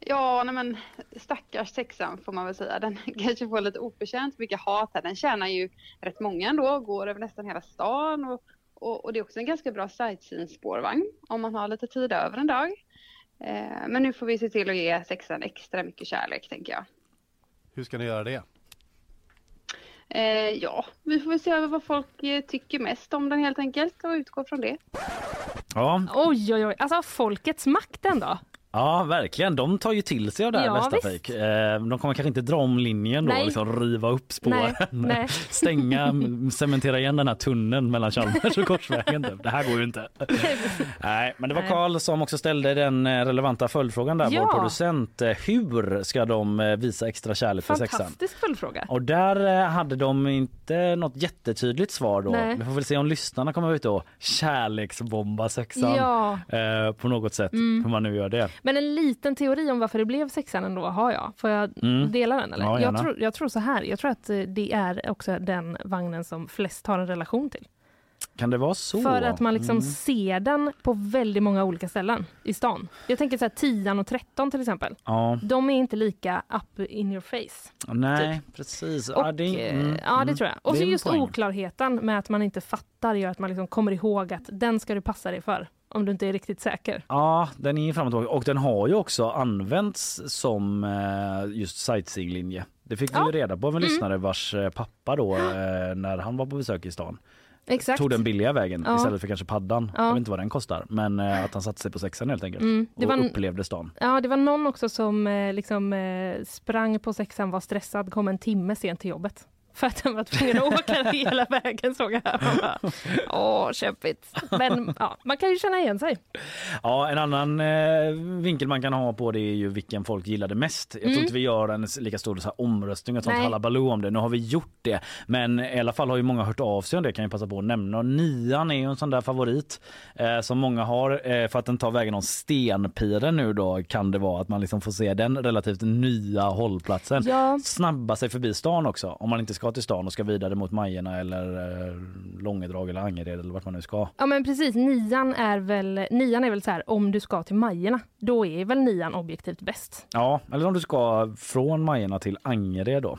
Ja, nej men stackars sexan får man väl säga. Den (laughs) kanske får lite oförtjänt mycket hat här. Den tjänar ju rätt många ändå, går över nästan hela stan och, och, och det är också en ganska bra sightseeing-spårvagn om man har lite tid över en dag. Eh, men nu får vi se till att ge sexan extra mycket kärlek tänker jag. Hur ska ni göra det? Eh, ja, vi får väl se över vad folk eh, tycker mest om den helt enkelt och utgå från det. Ja, Oj, oj, oj. Alltså folkets makt ändå. Ja, verkligen. De tar ju till sig av det här Ja, Västtrafik. Eh, De kommer kanske inte dra om linjen då Nej. och liksom riva upp spåren. Nej. (laughs) Stänga, cementera igen den här tunneln mellan Chalmers och Korsvägen. (laughs) Det här går ju inte. Nej, men det var. Karl som också ställde den eh, relevanta följdfrågan där, Ja. vår producent. Eh, Hur ska de visa extra kärlek för sexan? Fantastisk följdfråga. Och där hade de inte något jättetydligt svar då. Nej. Vi får väl se om lyssnarna kommer ut och kärleksbomba sexan Ja. eh, på något sätt. Mm. Hur man nu gör det. Men en liten teori om varför det blev sexan ändå har jag. Får jag Mm. dela den? Eller? Ja, jag, tror, jag tror så här. Jag tror att eh, det är också den vagnen som flest har en relation till. Kan det vara så? För att man liksom Mm. ser den på väldigt många olika ställen i stan. Jag tänker så här 10 och 13 till exempel. Ja, De är inte lika up in your face. nej precis. Och, ja, det, eh, mm, ja, det mm. tror jag. Och Det så just poäng. oklarheten med att man inte fattar gör att man liksom kommer ihåg att den ska du passa dig för om du inte är riktigt säker. Ja, den är fram och den har ju också använts som eh, just sightseeinglinje. Det fick vi ju reda på av en Mm. lyssnare vars eh, pappa då eh, när han var på besök i stan Exakt. tog den billiga vägen Ja. istället för kanske paddan. Ja. Jag vet inte vad den kostar men att han satte sig på sexan helt enkelt Mm, det och var upplevde stan. Ja, det var någon också som liksom sprang på sexan, var stressad, kom en timme sent till jobbet. För att den var tvungen att åka (laughs) hela vägen såg jag bara, Åh, kämpigt. Men ja, man kan ju känna igen sig. Ja, en annan eh, vinkel man kan ha på det är ju vilken folk gillade mest. Jag tror Mm. inte vi gör en lika stor så här omröstning och sånt halabaloo om det. Nu har vi gjort det, men i alla fall har ju många hört av sig om det kan jag passa på att nämna. Och nian är ju en sån där favorit eh, som många har eh, för att den tar vägen om Stenpiren nu då kan det vara att man liksom får se den relativt nya hållplatsen. Ja. Snabba sig förbi stan också om man inte ska till stan och ska vidare mot Majerna eller eh, Långedrag eller Angered eller vart man nu ska. Ja men precis, nian är väl, nian är väl så här, om du ska till Majerna, då är väl nian objektivt bäst. Ja, eller om du ska från Majerna till Angered då.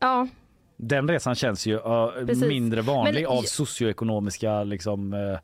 Ja, Den resan känns ju uh, mindre vanlig Men- av socioekonomiska liksom, uh,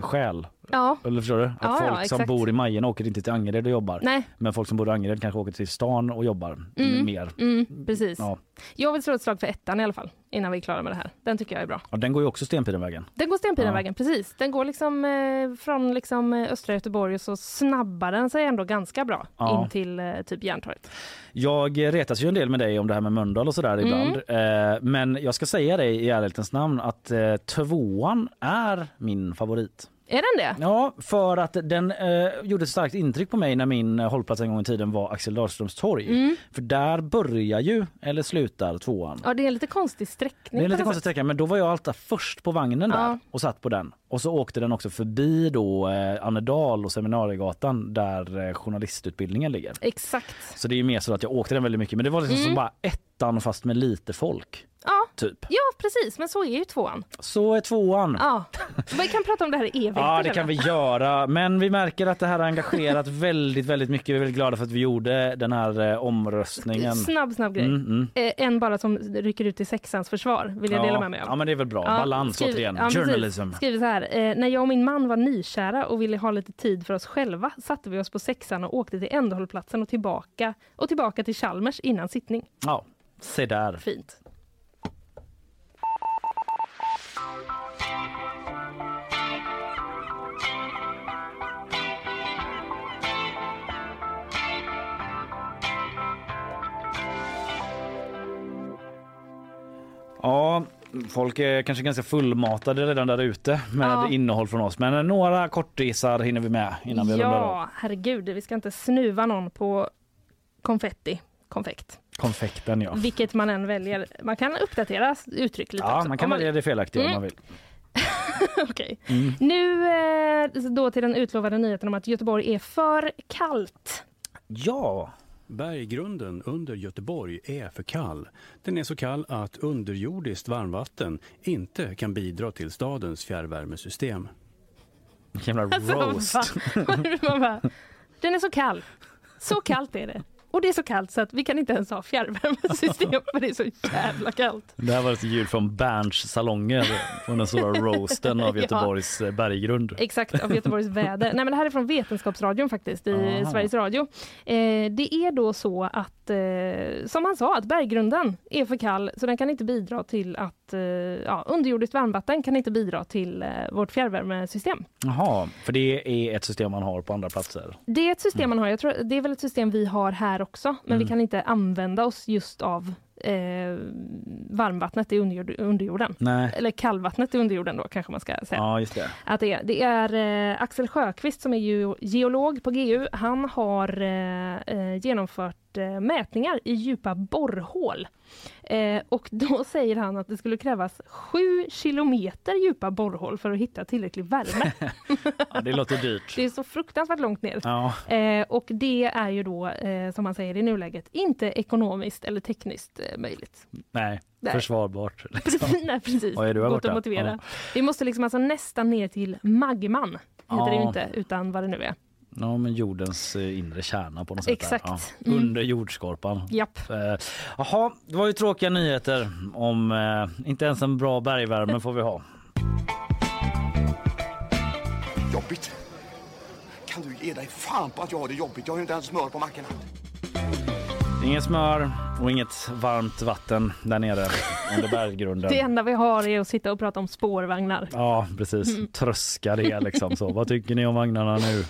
skäl. Ja, Eller förstår du? Att Ja, ja, folk som exakt. bor i Majerna åker inte till Angered och jobbar. Nej. Men folk som bor i Angered kanske åker till stan och jobbar Mm. mer. mm, precis. Ja. Jag vill slå ett slag för ettan i alla fall, innan vi är klara med det här. Den tycker jag är bra. Och den går ju också Stenpirenvägen. Den går Stenpirenvägen, Ja. precis. Den går liksom eh, från liksom, eh, östra Göteborg och så snabbar den sig ändå ganska bra Ja. in till eh, typ Järntorget. Jag retas ju en del med dig om det här med Mölndal och sådär Mm. ibland. Eh, men jag ska säga dig i ärlighetens namn att eh, tvåan är min favorit. Är den det? Ja, för att den eh, gjorde ett starkt intryck på mig när min eh, hållplats en gång i tiden var Axel Dahlströms torg. Mm. För där börjar ju, eller slutar, tvåan. Ja, det är en lite konstig sträckning. Det är en lite konstig sträcka men då var jag alltid först på vagnen där Ja. och satt på den. Och så åkte den också förbi då eh, Annedal och Seminariegatan där eh, journalistutbildningen ligger. Exakt. Så det är ju mer så att jag åkte den väldigt mycket men det var liksom Mm. som bara ettan fast med lite folk. Ja. Typ. ja, precis. Men så är ju tvåan. Så är tvåan. Ja. Vi kan prata om det här i evigheter. Ja, det kan vi göra. Men vi märker att det här har engagerat väldigt, väldigt mycket. Vi är väldigt glada för att vi gjorde den här eh, omröstningen. Snabb, snabb grej. Mm, mm. Eh, en bara som rycker ut i sexans försvar vill jag Ja. dela med mig av. Ja, men det är väl bra. Balans skriv- återigen. ja. Journalism. Skriver så här. Eh, när jag och min man var nykära och ville ha lite tid för oss själva satte vi oss på sexan och åkte till ändhållplatsen och tillbaka och tillbaka till Chalmers innan sittning. Ja, se där. Fint. Ja, folk är kanske ganska fullmatade redan där ute med Ja. innehåll från oss. Men några kortisar hinner vi med innan vi rundar av. Ja, herregud, vi ska inte snuva någon på konfetti, konfekt. Konfekten ja. Vilket man än väljer. Man kan uppdatera uttryck lite Ja, också, man kan om välja det felaktiga om Mm. man vill. (laughs) Okej. Mm. Nu eh, då till den utlovade nyheten om att Göteborg är för kallt. Ja. Berggrunden under Göteborg är för kall. Den är så kall att underjordiskt varmvatten inte kan bidra till stadens fjärrvärmesystem. Jävla (laughs) Alltså, va? (laughs) Man bara, den är så kall. Så kallt är det. Och det är så kallt så att vi kan inte ens ha fjärrvärmesystem för det är så jävla kallt. Det här var ett ljud från Berns salonger från den stora roasten av (laughs) Ja. Göteborgs eh, berggrund. Exakt, av Göteborgs (laughs) väder. Nej men det här är från Vetenskapsradion faktiskt, i Aha. Sveriges Radio. Eh, det är då så att, eh, som han sa, att berggrunden är för kall så den kan inte bidra till att, eh, ja, underjordiskt varmvatten kan inte bidra till eh, vårt fjärrvärmesystem. Jaha, för det är ett system man har på andra platser. Det är ett system man har, jag tror, det är väl ett system vi har här också, men vi Mm. kan inte använda oss just av eh, varmvattnet i underjord, underjorden. Nej. Eller kallvattnet i underjorden då kanske man ska säga. Ja, just det. Att det, är. det är eh, Axel Sjöqvist som är geolog på GU. Han har eh, eh, genomfört eh, mätningar i djupa borrhål. Eh, och då (laughs) säger han att det skulle krävas sju kilometer djupa borrhål för att hitta tillräcklig värme. (laughs) Ja, det låter dyrt. det är så fruktansvärt långt ner. Ja. Eh, och det är ju då, eh, som man säger i nuläget, inte ekonomiskt eller tekniskt eh, möjligt. Nej, Nej. försvarbart. (laughs) Precis, nej, precis. Vad är du Gott att motivera. Ja. Vi måste liksom alltså nästan ner till magman, heter det ju Ja. inte, utan vad det nu är. Ja, men jordens eh, inre kärna på något sätt. Exakt. Ja. Mm. Under jordskorpan. Japp. Eh, Jaha, det var ju tråkiga nyheter om eh, inte ens en bra bergvärme får vi ha. Jobbigt. Kan du ge dig fan på att jag har det jobbigt? Jag har ju inte ens smör på mackorna. Inget smör och inget varmt vatten där nere under berggrunden. (laughs) Det enda vi har är att sitta och prata om spårvagnar. Ja, precis. Mm. Tröska det liksom. Så, vad tycker ni om vagnarna nu?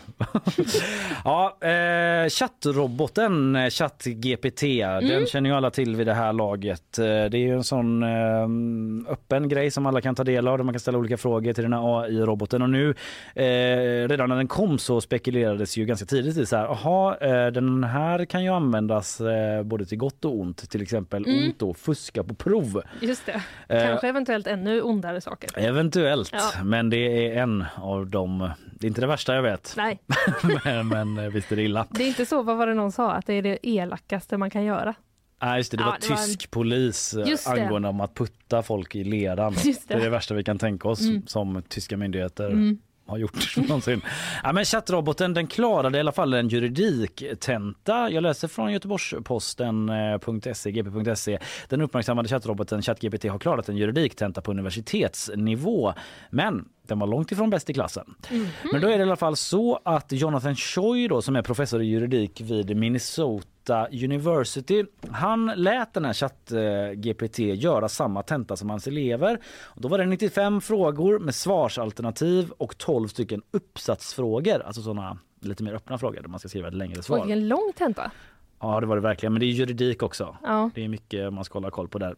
(laughs) ja, eh, chattroboten eh, ChatGPT, den Mm. känner ju alla till vid det här laget. Eh, Det är ju en sån eh, öppen grej som alla kan ta del av där man kan ställa olika frågor till den här AI-roboten. Och nu, eh, redan när den kom så spekulerades ju ganska tidigt i så här, aha, eh, den här kan ju användas både till gott och ont. Till exempel Mm. och fuska på prov. Just det. Eh, Kanske eventuellt ännu ondare saker. Eventuellt, Ja. men det är en av dem. Det är inte det värsta jag vet, Nej, (laughs) men, men eh, visst är det illa. det är inte så, vad var det någon sa, att det är det elakaste man kan göra. Nej, just det, det Ja, var det var en- tysk polis eh, angående om att putta folk i leran. Det. det är det värsta vi kan tänka oss Mm. som tyska myndigheter Mm. Har gjort (laughs) någonsin. Ja, men chattroboten den klarade i alla fall en juridiktenta. Jag läser från Göteborgsposten.se, gp.se. Den uppmärksammade chattroboten ChatGPT har klarat en juridiktenta på universitetsnivå. Men den var långt ifrån bäst i klassen. Men då är det i alla fall så att Jonathan Choi då, som är professor i juridik vid Minnesota University, han lät den här ChatGPT göra samma tenta som hans elever. Och då var det 95 frågor med svarsalternativ och 12 stycken uppsatsfrågor, alltså sådana lite mer öppna frågor där man ska skriva ett längre svar. vilken lång tenta. Ja, det var det verkligen, men det är juridik också. Ja. Det är mycket man ska hålla koll på där.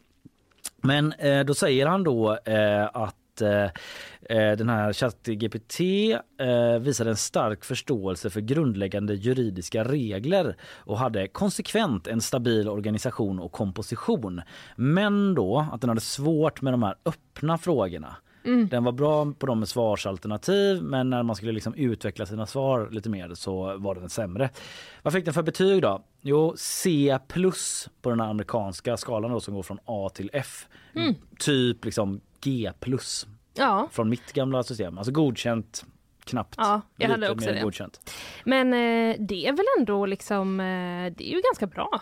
Men eh, då säger han då eh, att eh, eh, den här ChatGPT eh, visade en stark förståelse för grundläggande juridiska regler och hade konsekvent en stabil organisation och komposition. Men då att den hade svårt med de här öppna frågorna. Mm. Den var bra på de med svarsalternativ men när man skulle liksom utveckla sina svar lite mer så var den sämre. Vad fick den för betyg då? Jo, C plus på den här amerikanska skalan då, som går från A till F. Mm. Typ liksom G plus Ja, från mitt gamla system. Alltså godkänt, knappt. Ja, jag hade också det. godkänt. men eh, det är väl ändå liksom, eh, det är ju ganska bra.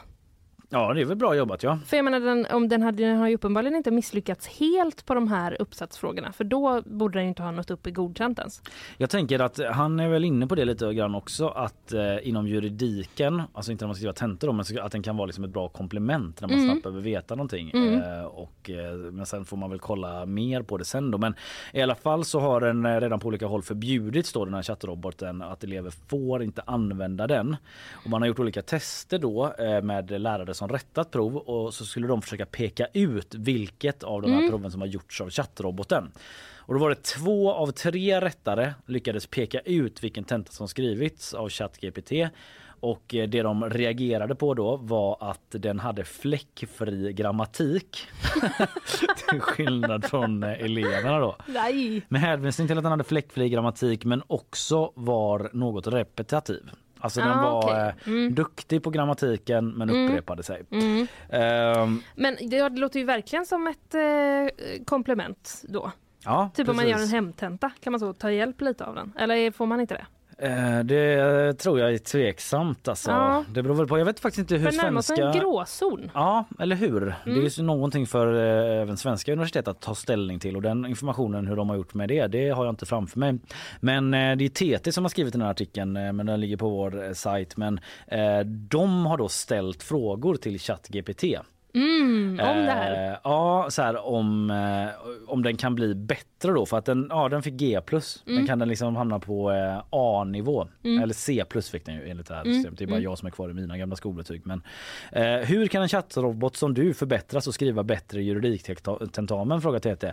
Ja, det är väl bra jobbat ja. För jag menar, den, om den, hade, den har ju uppenbarligen inte misslyckats helt på de här uppsatsfrågorna, för då borde den inte ha nått upp i godkänt ens. Jag tänker att han är väl inne på det lite grann också att eh, inom juridiken, alltså inte när man ska skriva tentor då, men att den kan vara liksom ett bra komplement när man Mm. snabbt behöver veta någonting. Mm. Eh, och, eh, men sen får man väl kolla mer på det sen då. Men i alla fall så har den eh, redan på olika håll förbjudits då den här chattroboten att elever får inte använda den. Och man har gjort olika tester då eh, med lärare som rättat prov och så skulle de försöka peka ut vilket av de här Mm. proven som har gjorts av chattroboten. Och då var det två av tre rättare lyckades peka ut vilken tenta som skrivits av ChatGPT. Och eh, det de reagerade på då var att den hade fläckfri grammatik. (laughs) Till skillnad från eh, eleverna då. Nej! Med hänvisning till att den hade fläckfri grammatik men också var något repetitiv. Alltså den Ah, var okej. eh, Mm. duktig på grammatiken men Mm. upprepade sig. Mm. Ehm, Men det, det låter ju verkligen som ett eh, komplement då. ja, Typ om man gör en precis. hemtenta, kan man så ta hjälp lite av den? Eller får man inte det? Eh, det tror jag är tveksamt alltså. Ja. Det beror väl på. Jag vet faktiskt inte hur närmast svenska... en gråzon. Ja, eller hur? Det är Mm. ju så någonting för eh, även svenska universitet att ta ställning till och den informationen hur de har gjort med det, det har jag inte framför mig. Men eh, det är TT som har skrivit den här artikeln, men den ligger på vår sajt. Men de har då ställt frågor till ChatGPT. Mm, om det här. Eh, ja, så här om, eh, om den kan bli bättre då för att den, ja, den fick G+. Mm. Den kan den liksom hamna på eh, A-nivå. Mm. Eller C+, fick den ju enligt det här Mm, systemet. Det är bara mm. jag som är kvar i mina gamla skolbetyg. Men, eh, hur kan en chattrobot som du förbättras och skriva bättre juridiktentamen? Frågar TT.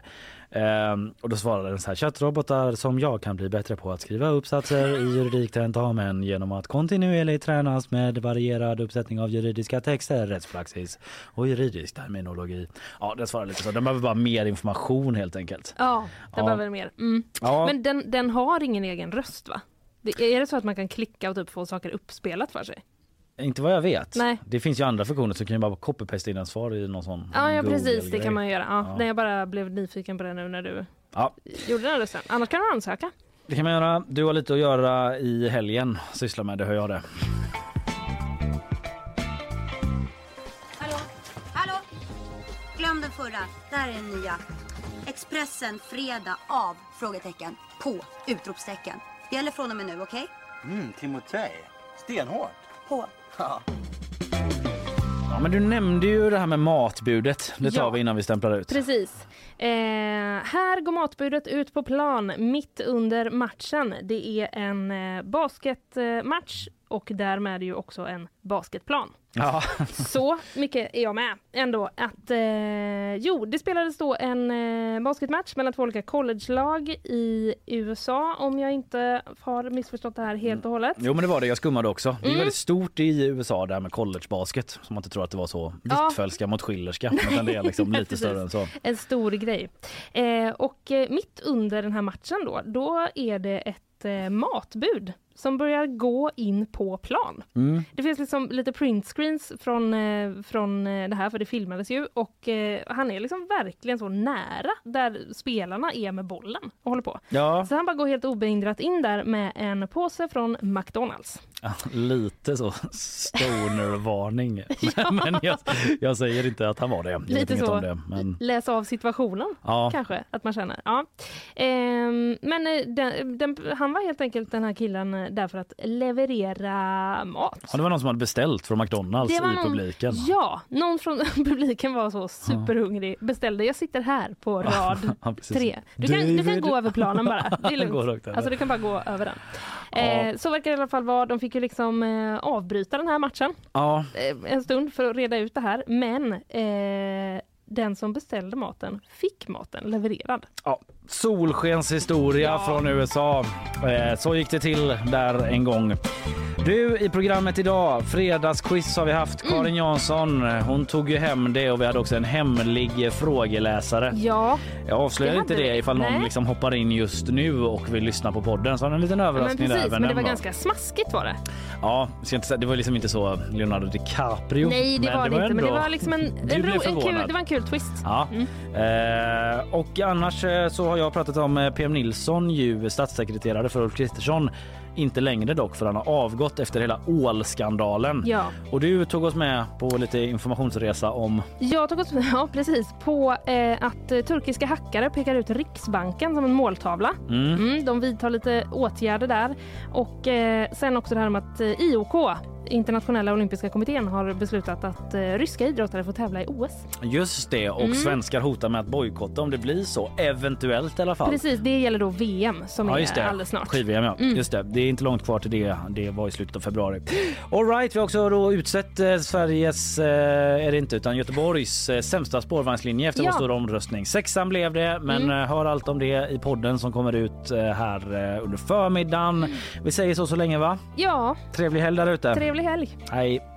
Eh, och då svarade den så här. Chattrobotar som jag kan bli bättre på att skriva uppsatser i juridiktentamen genom att kontinuerligt tränas med varierad uppsättning av juridiska texter, rättspraxis och juridisk terminologi. Ja, den svarar lite så. Den behöver bara mer information helt enkelt. Ja, den Ja. behöver mer. Mm. Ja. Men den, den har ingen egen röst va? Det, är det så att man kan klicka och typ få saker uppspelat för sig? Inte vad jag vet. Nej. Det finns ju andra funktioner så kan ju bara copy-paste in en svar i någon sån Ja, ja precis, det kan man göra. Ja, Ja. Nej, jag bara blev nyfiken på det nu när du Ja, gjorde den rösten. Annars kan du ansöka. det kan man göra. Du har lite att göra i helgen. Syssla med det, hör jag det. Glöm den förra. Där är den nya. Expressen fredag av? Frågetecken. På? Utropstecken. Gäller från och med nu, okej? Mm, Timotej. Stenhårt. På. Ja. Ja, men du nämnde ju det här med matbudet. Det tar Ja. vi innan vi stämplar ut. Precis. Eh, här går matbudet ut på plan mitt under matchen. Det är en eh, basketmatch och därmed ju också en basketplan. Ja. (laughs) Så mycket är jag med ändå att eh, jo, det spelades då en eh, basketmatch mellan två olika collegelag i USA om jag inte har missförstått det här helt och hållet. Jo men det var det, jag skummade också. Det är Mm. väldigt stort i USA det här med collegebasket. Som man inte tror att det var så Ja. Hvitfeldtska mot Schillerska. Utan det är liksom (laughs) lite större än så. En stor grej. Eh, och eh, mitt under den här matchen då, då är det ett eh, matbud som börjar gå in på plan. Mm. Det finns liksom lite printscreens från, eh, från eh, det här, för det filmades ju. Och eh, han är liksom verkligen så nära där spelarna är med bollen och håller på. Ja. Så han bara går helt obehindrat in där med en påse från McDonalds. Ja, lite så stoner-varning. (laughs) (laughs) Men jag, jag säger inte att han var det. Jag Lite så. det. Men... Läsa av situationen Ja. kanske, att man känner. Ja. Ehm, men den, den, han var helt enkelt den här killen där för att leverera mat. Ja, det var någon som hade beställt från McDonalds i någon- publiken. Ja, någon från (laughs) publiken var så superhungrig. Beställde, jag sitter här på (laughs) rad Ja, tre. Du kan, du kan gå över planen bara. (laughs) Det är lugnt. Alltså du kan bara gå över den. Ja. Eh, så verkar det i alla fall vara. De fick ju liksom eh, avbryta den här matchen Ja, eh, en stund för att reda ut det här. Men den som beställde maten fick maten levererad. Ja, solskenshistoria från USA. Eh, Så gick det till där en gång. Du, i programmet idag, fredagsquiz har vi haft. Mm. Karin Jansson, hon tog ju hem det och vi hade också en hemlig frågeläsare. Ja, Jag avslöjar det inte det vi. ifall någon Nej. liksom hoppar in just nu och vill lyssna på podden. Så har en liten men överraskning precis. där. Men det var ändå. ganska smaskigt var det. Ja, det var liksom inte så Leonardo DiCaprio. Nej, det var det inte. Men det var liksom en, en, en kul, det var en kul twist. Ja. Mm. Eh, och annars eh, så har jag pratat om eh, PM Nilsson, ju statssekreterare för Ulf Kristersson. Inte längre dock för han har avgått efter hela ålskandalen. Ja. Och du tog oss med på lite informationsresa om... Jag tog oss (laughs) ja, precis, på eh, att eh, turkiska hackare pekar ut Riksbanken som en måltavla. Mm. Mm, de vidtar lite åtgärder där. Och eh, sen också det här med att eh, IOK, Internationella olympiska kommittén, har beslutat att eh, ryska idrottare får tävla i OS. Just det, och Mm. svenskar hotar med att bojkotta om det blir så. Eventuellt i alla fall. Precis, det gäller då VM som Ja, just är det. alldeles snart. Skiv-VM, ja. Mm. Just det. Det är inte långt kvar till det. Det var i slutet av februari. All right, vi har också då utsett eh, Sveriges, eh, är det inte, utan Göteborgs eh, sämsta spårvagnslinje efter Ja. vår stora omröstning. Sexan blev det, men Mm. hör allt om det i podden som kommer ut här under förmiddagen. Vi säger så så länge va? Ja, Trevlig helg där ute trevlig helg. Hej.